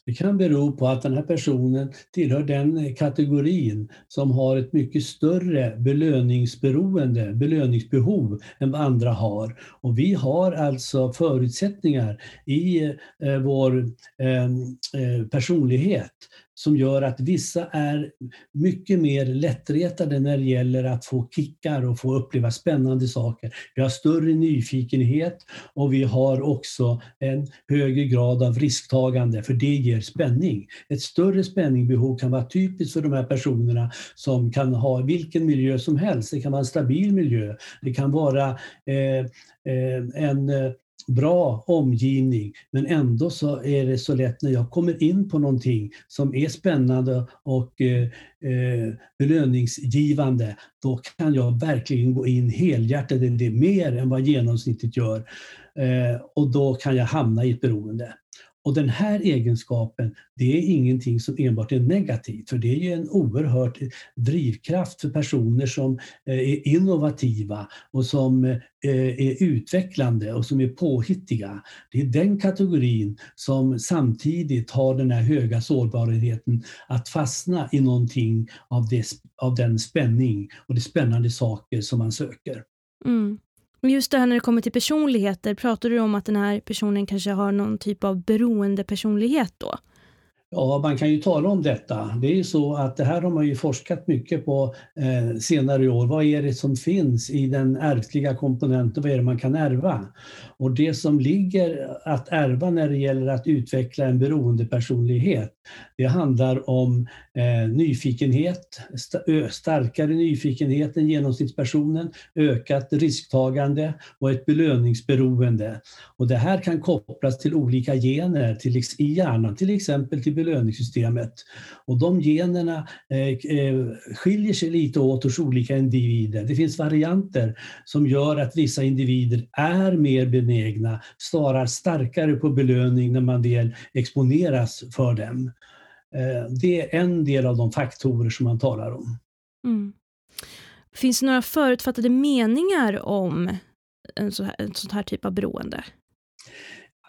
Det kan bero på att den här personen tillhör den eh, kategorin som har ett mycket större belöningsberoende, belöningsbehov än vad andra har. Och vi har alltså förutsättningar i eh, vår eh, personlighet som gör att vissa är mycket mer lättretade när det gäller att få kickar och få uppleva spännande saker. Vi har större nyfikenhet och vi har också en högre grad av risktagande för det ger spänning. Ett större spänningbehov kan vara typiskt för de här personerna som kan ha vilken miljö som helst. Det kan vara en stabil miljö. Det kan vara eh, eh en eh, bra omgivning men ändå så är det så lätt när jag kommer in på någonting som är spännande och eh, eh, belöningsgivande, då kan jag verkligen gå in helhjärtat i det mer än vad genomsnittet gör. Eh, och då kan jag hamna i ett beroende. Och den här egenskapen, det är ingenting som enbart är negativt, för det är ju en oerhört drivkraft för personer som eh, är innovativa och som eh, är utvecklande och som är påhittiga. Det är den kategorin som samtidigt har den här höga sårbarheten att fastna i någonting av, det, av den spänning och de spännande saker som man söker. Mm. Just det här när det kommer till personligheter, pratar du om att den här personen kanske har någon typ av beroendepersonlighet då? Ja, man kan ju tala om detta. Det är ju så att det här har man ju forskat mycket på eh, senare år. Vad är det som finns i den ärftliga komponenten? Vad är det man kan ärva? Och det som ligger att ärva när det gäller att utveckla en beroendepersonlighet, det handlar om eh, nyfikenhet, st starkare nyfikenhet än genomsnittspersonen, ökat risktagande och ett belöningsberoende. Och det här kan kopplas till olika gener till, i hjärnan, till exempel till belöningssystemet. Och de generna eh, eh, skiljer sig lite åt hos olika individer. Det finns varianter som gör att vissa individer är mer benägna, svarar starkare på belöning när man väl exponeras för dem. Eh, det är en del av de faktorer som man talar om. Mm. Finns det några förutfattade meningar om en, så här, en sån här typ av beroende?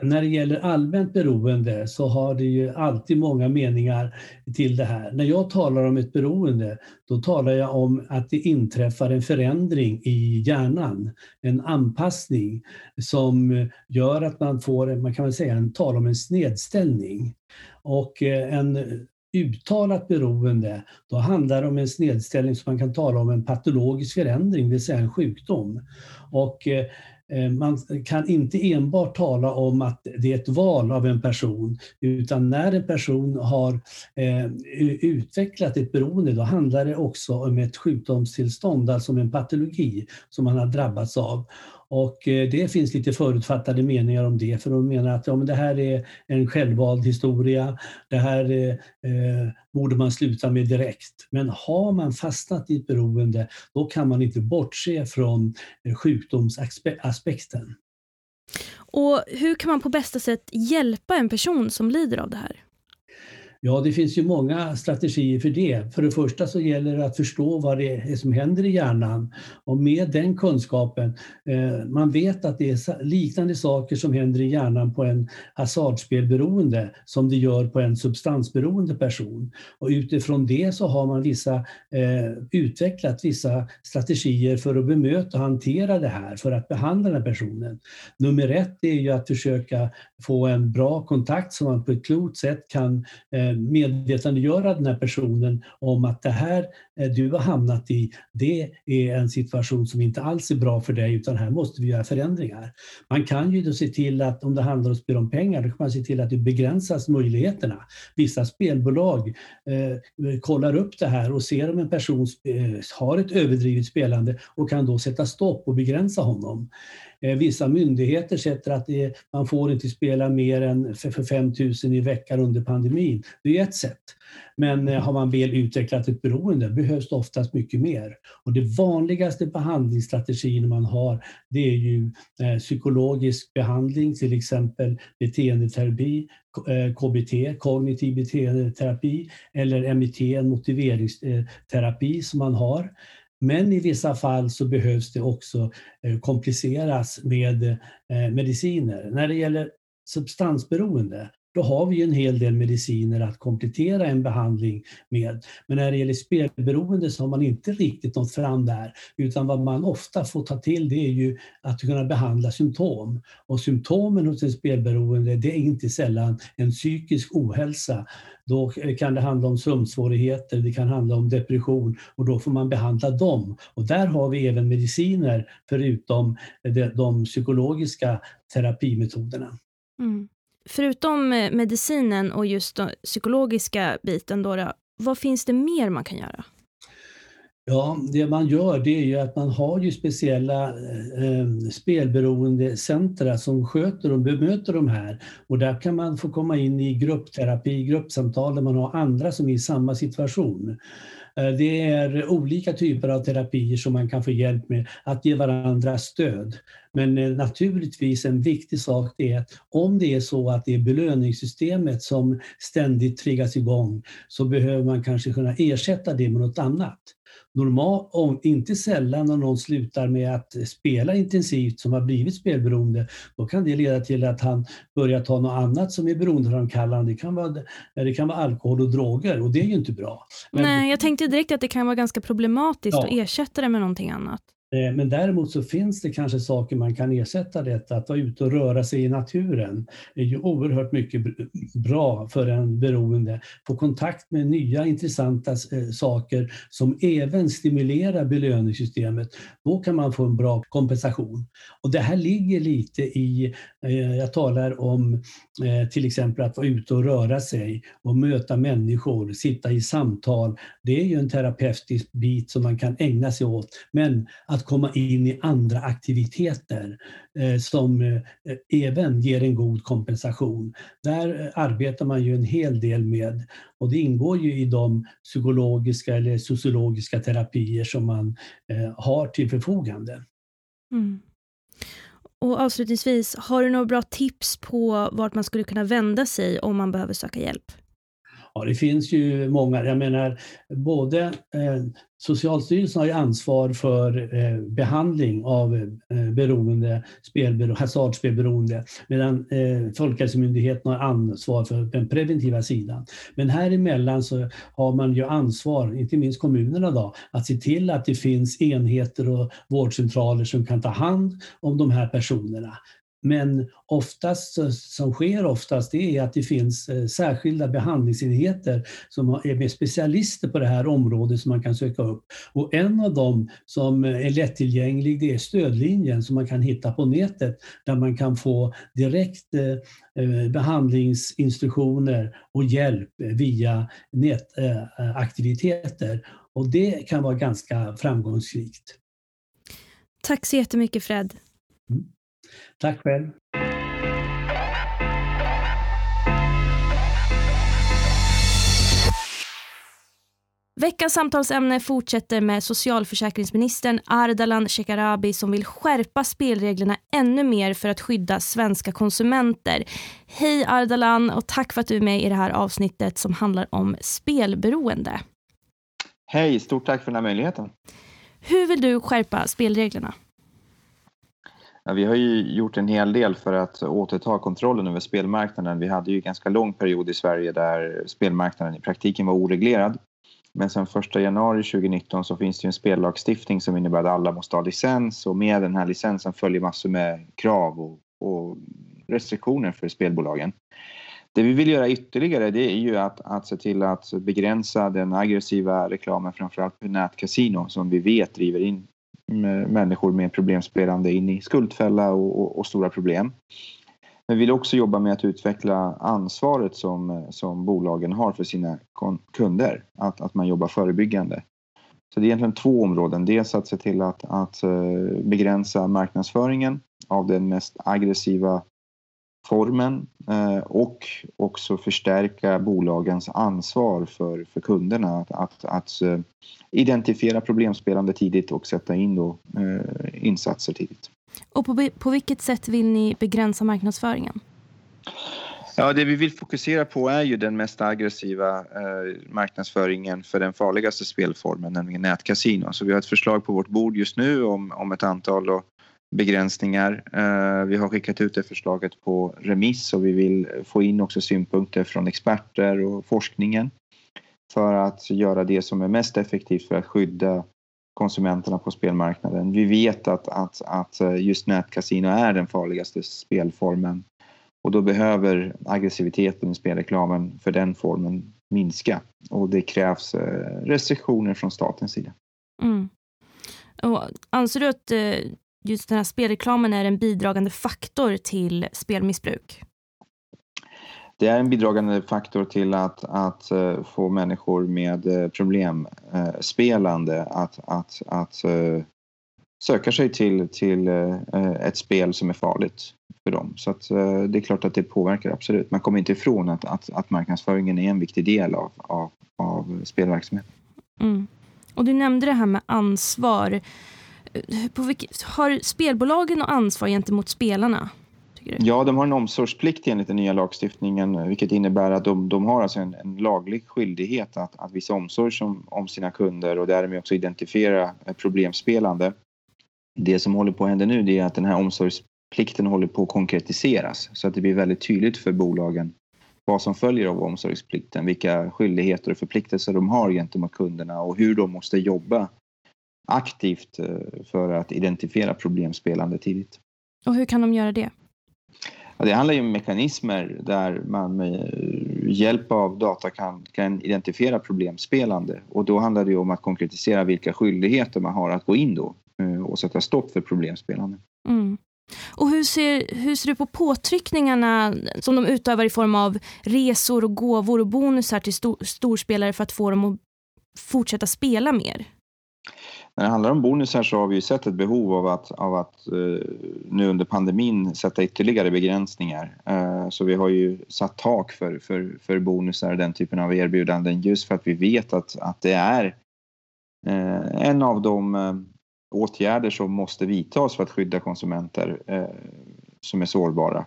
När det gäller allmänt beroende så har det ju alltid många meningar till det här. När jag talar om ett beroende, då talar jag om att det inträffar en förändring i hjärnan, en anpassning som gör att man får, man kan väl säga, tala om en snedställning. Och eh, en uttalat beroende, då handlar det om en snedställning som man kan tala om en patologisk förändring, det vill säga en sjukdom. Och eh, Eh, man kan inte enbart tala om att det är ett val av en person, utan när en person har eh, utvecklat ett beroende, då handlar det också om ett sjukdomstillstånd, alltså om en patologi som man har drabbats av. Och eh, det finns lite förutfattade meningar om det, för de menar att ja, men det här är en självvald historia, det här eh, eh borde man sluta med direkt. Men har man fastnat i ett beroende, då kan man inte bortse från eh, sjukdomsaspekten. Och hur kan man på bästa sätt hjälpa en person som lider av det här? Ja, det finns ju många strategier för det. För det första så gäller det att förstå vad det är som händer i hjärnan och med den kunskapen, eh, man vet att det är liknande saker som händer i hjärnan på en hasardspelberoende som det gör på en substansberoende person. Och utifrån det så har man vissa, eh, utvecklat vissa strategier för att bemöta och hantera det här, för att behandla den här personen. Nummer ett är ju att försöka få en bra kontakt så man på ett klokt sätt kan eh, medvetandegöra den här personen om att det här eh, du har hamnat i, det är en situation som inte alls är bra för dig utan här måste vi göra förändringar. Man kan ju då se till att om det handlar om spel om pengar, då kan man se till att det begränsas möjligheterna. Vissa spelbolag eh, kollar upp det här och ser om en person eh, har ett överdrivet spelande och kan då sätta stopp och begränsa honom. Eh, vissa myndigheter sätter att det, man får inte spela mer än för, för 5 000 i veckan under pandemin. Det är ett sätt. Men eh, har man väl utvecklat ett beroende behövs det oftast mycket mer. Och det vanligaste behandlingsstrategin man har det är ju eh, psykologisk behandling, till exempel beteendeterapi, KBT, kognitiv beteendeterapi, eller MIT, en motiveringsterapi som man har. Men i vissa fall så behövs det också eh, kompliceras med eh, mediciner. När det gäller substansberoende, då har vi en hel del mediciner att komplettera en behandling med. Men när det gäller spelberoende så har man inte riktigt nått fram där, utan vad man ofta får ta till det är ju att kunna behandla symptom. Och symptomen hos en spelberoende, det är inte sällan en psykisk ohälsa då kan det handla om sömnsvårigheter, det kan handla om depression och då får man behandla dem. Och där har vi även mediciner förutom de, psykologiska terapimetoderna. Mm. Förutom eh, medicinen och just den psykologiska biten, då, vad finns det mer man kan göra? Ja, det man gör det är ju att man har ju speciella eh, eh, spelberoendecentra som sköter och bemöter de här. Och där kan man få komma in i gruppterapi, gruppsamtal där man har andra som är i samma situation. Eh, det är olika typer av terapier som man kan få hjälp med att ge varandra stöd. Men eh, naturligtvis en viktig sak är att om det är så att det är belöningssystemet som ständigt triggas igång så behöver man kanske kunna ersätta det med något annat normalt, inte sällan när någon slutar med att spela intensivt som har blivit spelberoende, då kan det leda till att han börjar ta något annat som är beroendeframkallande. Det kan vara, det kan vara alkohol och droger och det är ju inte bra. Men, Nej, jag tänkte direkt att det kan vara ganska problematiskt ja. att ersätta det med någonting annat. Eh, men däremot så finns det kanske saker man kan ersätta detta. Att vara ute och röra sig i naturen är ju oerhört mycket bra för en beroende. Få kontakt med nya intressanta eh, saker som även stimulerar belöningssystemet. Då kan man få en bra kompensation. Och det här ligger lite i, eh, jag talar om till exempel att vara ute och röra sig och möta människor, sitta i samtal. Det är ju en terapeutisk bit som man kan ägna sig åt. Men att komma in i andra aktiviteter eh, som eh, även ger en god kompensation. Där eh, arbetar man ju en hel del med och det ingår ju i de psykologiska eller sociologiska terapier som man har till förfogande. Mm. Och avslutningsvis, har du några bra tips på vart man skulle kunna vända sig om man behöver söka hjälp? Ja, det finns ju många. Jag menar, både eh, Socialstyrelsen har ju ansvar för eh, behandling av eh, beroende, spelbero, hasardspelberoende medan eh, Folkhälsomyndigheten har ansvar för den preventiva sidan. Men här emellan så har man ju ansvar, inte minst kommunerna då, att se till att det finns enheter och vårdcentraler som kan ta hand om de här personerna. Men oftast, som sker oftast, det är att det finns eh, särskilda behandlingsenheter som är med specialister på det här området som man kan söka upp. Och en av dem som är lättillgänglig det är stödlinjen som man kan hitta på nätet där man kan få direkt eh, eh, behandlingsinstruktioner och hjälp via nätaktiviteter. Och det kan vara ganska framgångsrikt. Tack så jättemycket Fred. Mm. Tack själv. Veckans samtalsämne fortsätter med socialförsäkringsministern Ardalan Shekarabi som vill skärpa spelreglerna ännu mer för att skydda svenska konsumenter. Hej Ardalan och tack för att du är med i det här avsnittet som handlar om spelberoende. Hej, stort tack för den här möjligheten. Hur vill du skärpa spelreglerna? Ja, vi har ju gjort en hel del för att återta kontrollen över spelmarknaden. Vi hade ju en ganska lång period i Sverige där spelmarknaden i praktiken var oreglerad. Men sen 1 januari 2019 så finns det en spellagstiftning som innebär att alla måste ha licens och med den här licensen följer massor med krav och, och restriktioner för spelbolagen. Det vi vill göra ytterligare det är ju att, att se till att begränsa den aggressiva reklamen framförallt på nätkasino som vi vet driver in människor med problemspelande in i skuldfälla och, och, och, stora problem. Men vi vill också jobba med att utveckla ansvaret som, som bolagen har för sina kunder, att, att man jobbar förebyggande. Så det är egentligen två områden. Dels att se till att, att eh, begränsa marknadsföringen av den mest aggressiva formen eh, och också förstärka bolagens ansvar för, för kunderna att, att, att uh, identifiera problemspelande tidigt och sätta in då, uh, insatser tidigt. Och på, på vilket sätt vill ni begränsa marknadsföringen? Ja, det vi vill fokusera på är ju den mest aggressiva eh, marknadsföringen för den farligaste spelformen, nämligen nätkasino. Så vi har ett förslag på vårt bord just nu om, om ett antal då, begränsningar. Eh, vi har skickat ut det förslaget på remiss och vi vill få in också synpunkter från experter och forskningen för att göra det som är mest effektivt för att skydda konsumenterna på spelmarknaden. Vi vet att, att, att just nätkasino är den farligaste spelformen och då behöver aggressiviteten i spelreklamen för den formen minska och det krävs eh, restriktioner från statens sida. Mm. Och anser du att eh, just den här spelreklamen är en bidragande faktor till spelmissbruk? Det är en bidragande faktor till att, att uh, få människor med uh, problemspelande uh, att, att, att söka sig till, till ett spel som är farligt för dem. Så att, det är klart att det påverkar absolut. Man kommer inte ifrån att, att, att marknadsföringen är en viktig del av, av, av spelverksamheten. Mm. Och du nämnde det här med ansvar vilket, har spelbolagen något ansvar gentemot spelarna? Ja, de har en omsorgsplikt enligt den nya lagstiftningen vilket innebär att de, de har alltså en, en, laglig skyldighet att, att visa omsorg som, om sina kunder och därmed också identifiera problemspelande. Det som håller på att hända nu är att den här omsorgsplikten håller på att konkretiseras så att det blir väldigt tydligt för bolagen vad som följer av omsorgsplikten, vilka skyldigheter och förpliktelser de har gentemot kunderna och hur de måste jobba aktivt eh, för att identifiera problemspelande tidigt. Och hur kan de göra det? Ja, det handlar ju om mekanismer där man med hjälp av data kan, kan identifiera problemspelande och då handlar det om att konkretisera vilka skyldigheter man har att gå in då eh, och sätta stopp för problemspelande. Mm. Och hur ser, hur ser du på påtryckningarna som de utövar i form av resor och gåvor och bonusar till stor, storspelare för att få dem att fortsätta spela mer? När det handlar om bonusar så har vi ju sett ett behov av att, av att eh, nu under pandemin sätta ytterligare begränsningar. Eh, så vi har ju satt tak för, för, för bonusar och den typen av erbjudanden just för att vi vet att, att det är eh, en av de åtgärder som måste vidtas för att skydda konsumenter som är sårbara.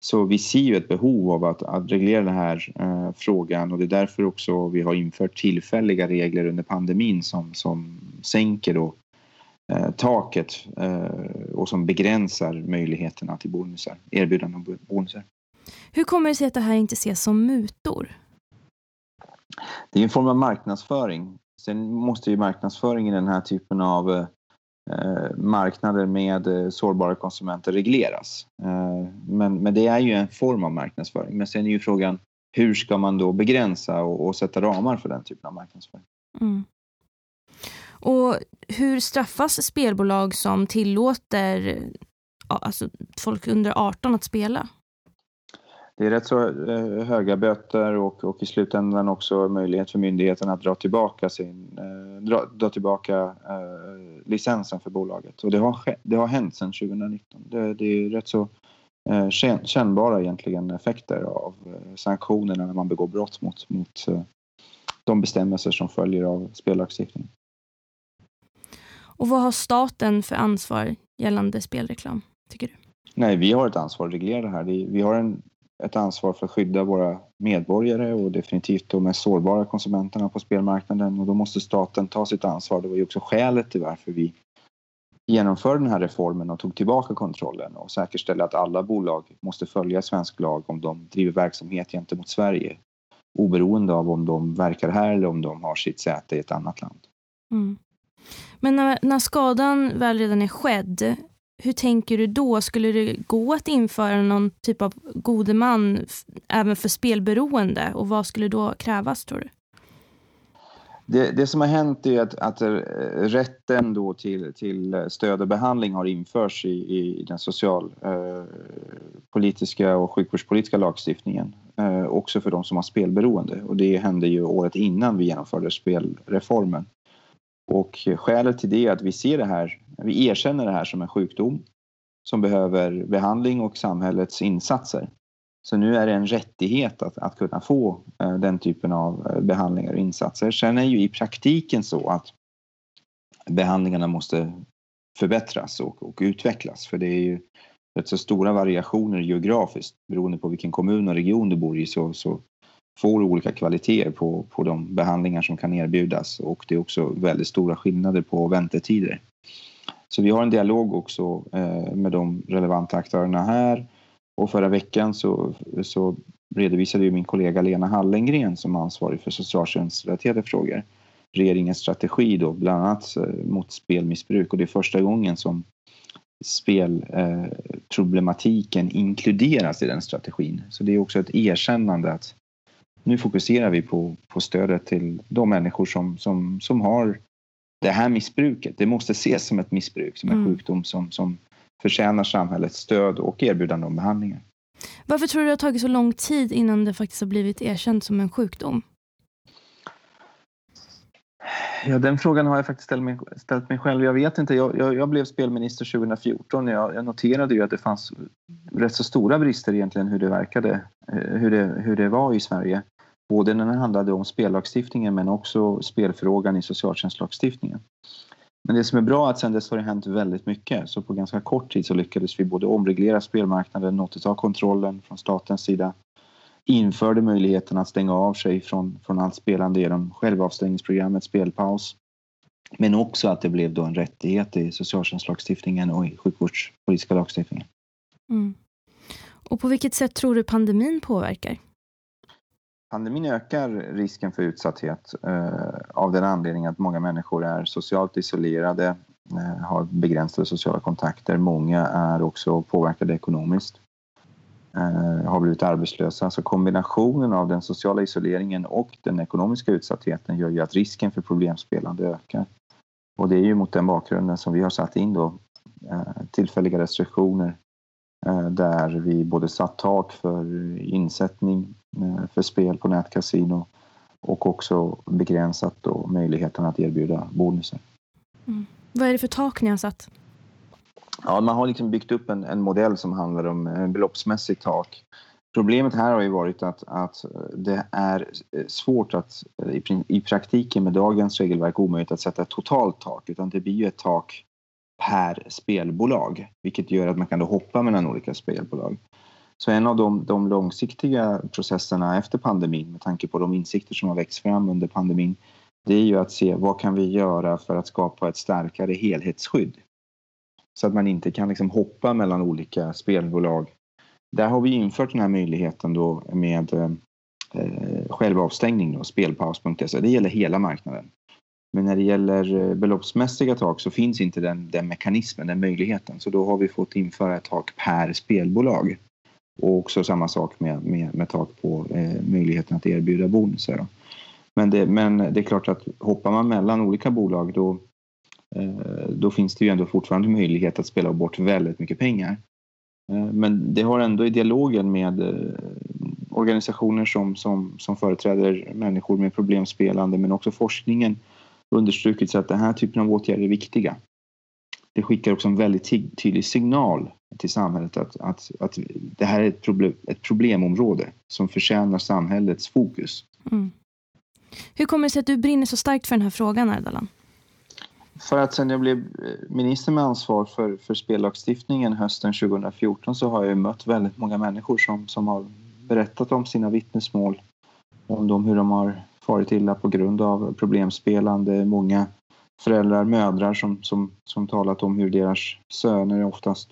Så vi ser ju ett behov av att, att reglera den här eh, frågan och det är därför också vi har infört tillfälliga regler under pandemin som, som sänker då, eh, taket eh, och som begränsar möjligheterna till bonusar, erbjudanden om bonusar. Hur kommer det sig att det här inte ses som mutor? Det är en form av marknadsföring. Sen måste ju marknadsföringen i den här typen av eh, Eh, marknader med eh, sårbara konsumenter regleras. Eh, men, men det är ju en form av marknadsföring. Men sen är ju frågan hur ska man då begränsa och, och sätta ramar för den typen av marknadsföring? Mm. Och hur straffas spelbolag som tillåter alltså, folk under 18 att spela? det är rätt så eh, höga böter och, och i slutändan också möjlighet för myndigheten att dra tillbaka, sin, eh, dra, dra tillbaka eh, licensen för bolaget. Och det har, det har hänt sedan 2019. Det, det är rätt så eh, kännbara egentligen effekter av eh, sanktionerna när man begår brott mot, mot eh, de bestämmelser som följer av spellagstiftningen. Och vad har staten för ansvar gällande spelreklam, tycker du? Nej, vi har ett ansvar att reglera det här. Vi har en ett ansvar för att skydda våra medborgare och definitivt de mest sårbara konsumenterna på spelmarknaden och då måste staten ta sitt ansvar. Det var ju också skälet till varför vi genomförde den här reformen och tog tillbaka kontrollen och säkerställde att alla bolag måste följa svensk lag om de driver verksamhet gentemot Sverige oberoende av om de verkar här eller om de har sitt säte i ett annat land. Mm. Men när, när skadan väl redan är skedd, hur tänker du då? Skulle det gå att införa någon typ av gode man även för spelberoende? Och vad skulle då krävas tror du? Det, det som har hänt är att, att eh, rätten då till, till eh, stöd och behandling har införts i, i den socialpolitiska eh, och sjukvårdspolitiska lagstiftningen. Eh, också för de som har spelberoende. Och det hände ju året innan vi genomförde spelreformen. Och skälet till det är att vi ser det här, vi erkänner det här som en sjukdom som behöver behandling och samhällets insatser. Så nu är det en rättighet att, att kunna få eh, den typen av eh, behandlingar och insatser. Sen är ju i praktiken så att behandlingarna måste förbättras och, och utvecklas för det är ju rätt så stora variationer geografiskt beroende på vilken kommun och region du bor i så, så får olika kvaliteter på, på de behandlingar som kan erbjudas och det är också väldigt stora skillnader på väntetider. Så vi har en dialog också eh, med de relevanta aktörerna här och förra veckan så, så redovisade ju min kollega Lena Hallengren som ansvarig för socialtjänstrelaterade frågor regeringens strategi då, bland annat eh, mot spelmissbruk och det är första gången som spelproblematiken eh, inkluderas i den strategin. Så det är också ett erkännande att nu fokuserar vi på, på stödet till de människor som, som, som har det här missbruket. Det måste ses som ett missbruk, som en mm. sjukdom som, som förtjänar samhällets stöd och erbjudande om behandlingar. Varför tror du det har tagit så lång tid innan det faktiskt har blivit erkänt som en sjukdom? Ja, den frågan har jag faktiskt ställt mig, ställt mig själv. Jag vet inte. Jag, jag, jag blev spelminister 2014. Jag, jag noterade ju att det fanns rätt så stora brister egentligen hur det verkade, eh, hur det, hur det var i Sverige. Både när det handlade om spellagstiftningen men också spelfrågan i socialtjänstlagstiftningen. Men det som är bra är att sen dess har det hänt väldigt mycket. Så på ganska kort tid så lyckades vi både omreglera spelmarknaden, återta kontrollen från statens sida införde möjligheten att stänga av sig från, från allt spelande genom självavstängningsprogrammet Spelpaus. Men också att det blev då en rättighet i socialtjänstlagstiftningen och i sjukvårdspolitiska lagstiftningen. Mm. Och på vilket sätt tror du pandemin påverkar? Pandemin ökar risken för utsatthet eh, av den anledningen att många människor är socialt isolerade, eh, har begränsade sociala kontakter. Många är också påverkade ekonomiskt. Eh, har blivit arbetslösa. Så kombinationen av den sociala isoleringen och den ekonomiska utsattheten gör ju att risken för problemspelande ökar. Och det är ju mot den bakgrunden som vi har satt in då eh, tillfälliga restriktioner eh, där vi både satt tak för insättning för spel på nätkasino och också begränsat då möjligheten att erbjuda bonusar. Mm. Vad är det för tak ni har satt? Ja, man har liksom byggt upp en, en modell som handlar om en beloppsmässigt tak. Problemet här har ju varit att, att det är svårt att i, i praktiken med dagens regelverk omöjligt att sätta ett totalt tak utan det blir ju ett tak per spelbolag vilket gör att man kan då hoppa mellan olika spelbolag. Så en av de, de långsiktiga processerna efter pandemin med tanke på de insikter som har växt fram under pandemin det är ju att se vad kan vi göra för att skapa ett starkare helhetsskydd så att man inte kan liksom hoppa mellan olika spelbolag. Där har vi infört den här möjligheten då med eh, självavstängning, då, spelpaus.se. Det gäller hela marknaden. Men när det gäller eh, beloppsmässiga tak så finns inte den, den mekanismen, den möjligheten. Så då har vi fått införa ett tak per spelbolag. Och också samma sak med, med, med tak på eh, möjligheten att erbjuda bonusar. Men det, men det är klart att hoppar man mellan olika bolag då, Eh, då finns det ju ändå fortfarande möjlighet att spela bort väldigt mycket pengar. Eh, men det har ändå i dialogen med eh, organisationer som, som, som företräder människor med problemspelande men också forskningen understrukits att den här typen av åtgärder är viktiga. Det skickar också en väldigt tydlig signal till samhället att, att, att det här är ett, problem, ett problemområde som förtjänar samhällets fokus. Mm. Hur kommer det sig att du brinner så starkt för den här frågan, Ardalan? För att sen jag blev eh, minister med ansvar för, för spellagstiftningen hösten 2014 så har jag mött väldigt många människor som, som har berättat om sina vittnesmål. Om dem, hur de har farit illa på grund av problemspelande. Många föräldrar, mödrar som, som, som talat om hur deras söner oftast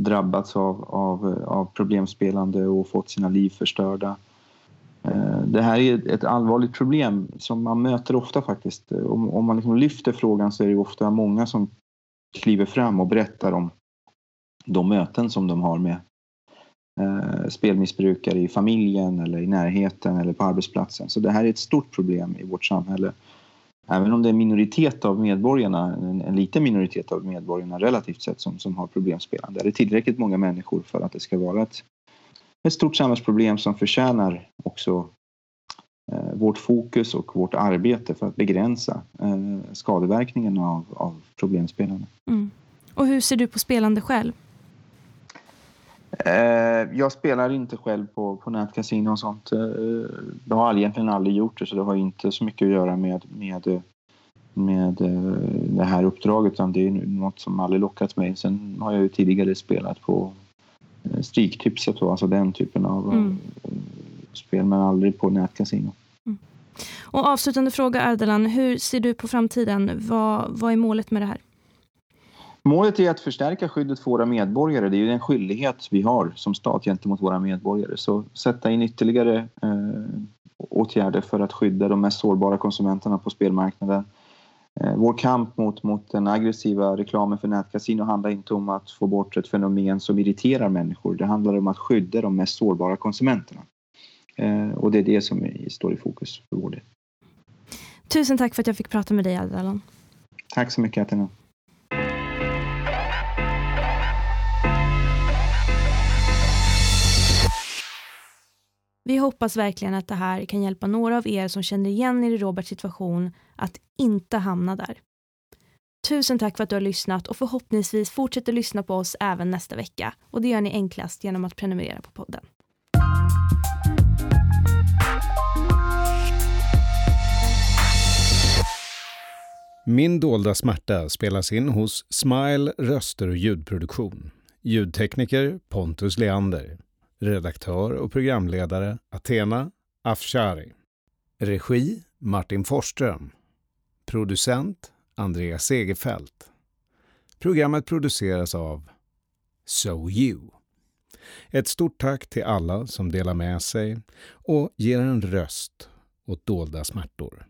drabbats av, av, av problemspelande och fått sina liv förstörda. Eh, det här är ett allvarligt problem som man möter ofta faktiskt. Om, om man liksom lyfter frågan så är det ofta många som kliver fram och berättar om de möten som de har med eh, spelmissbrukare i familjen eller i närheten eller på arbetsplatsen. Så det här är ett stort problem i vårt samhälle. Även om det är en minoritet av medborgarna, en, en liten minoritet av medborgarna relativt sett som, som har problemspelande, är det tillräckligt många människor för att det ska vara ett ett stort samhällsproblem som förtjänar också eh, vårt fokus och vårt arbete för att begränsa eh, skadeverkningarna av, av problemspelande. Mm. Och hur ser du på spelande själv? Eh, jag spelar inte själv på, på nätkasino och sånt. Eh, jag har egentligen aldrig gjort det så det har inte så mycket att göra med, med, med eh, det här uppdraget utan det är något som aldrig lockat mig. Sen har jag ju tidigare spelat på Stryktipset och alltså den typen av mm. spel men aldrig på nätkasino. Mm. Och avslutande fråga Ardalan, hur ser du på framtiden? Vad, vad är målet med det här? Målet är att förstärka skyddet för våra medborgare. Det är ju en skyldighet vi har som stat gentemot våra medborgare. Så sätta in ytterligare eh, åtgärder för att skydda de mest sårbara konsumenterna på spelmarknaden. Eh, vår kamp mot, mot den aggressiva reklamen för nätkasino handlar inte om att få bort ett fenomen som irriterar människor. Det handlar om att skydda de mest sårbara konsumenterna. Eh, och det är det som står i fokus för vår del. Tusen tack för att jag fick prata med dig, Ardalan. Tack så mycket, Athena. Vi hoppas verkligen att det här kan hjälpa några av er som känner igen er i Roberts situation att inte hamna där. Tusen tack för att du har lyssnat och förhoppningsvis fortsätter lyssna på oss även nästa vecka. Och det gör ni enklast genom att prenumerera på podden. Min dolda smärta spelas in hos Smile röster och ljudproduktion. Ljudtekniker Pontus Leander. Redaktör och programledare Athena Afshari. Regi Martin Forsström. Producent Andreas Segerfält. Programmet produceras av So You. Ett stort tack till alla som delar med sig och ger en röst åt dolda smärtor.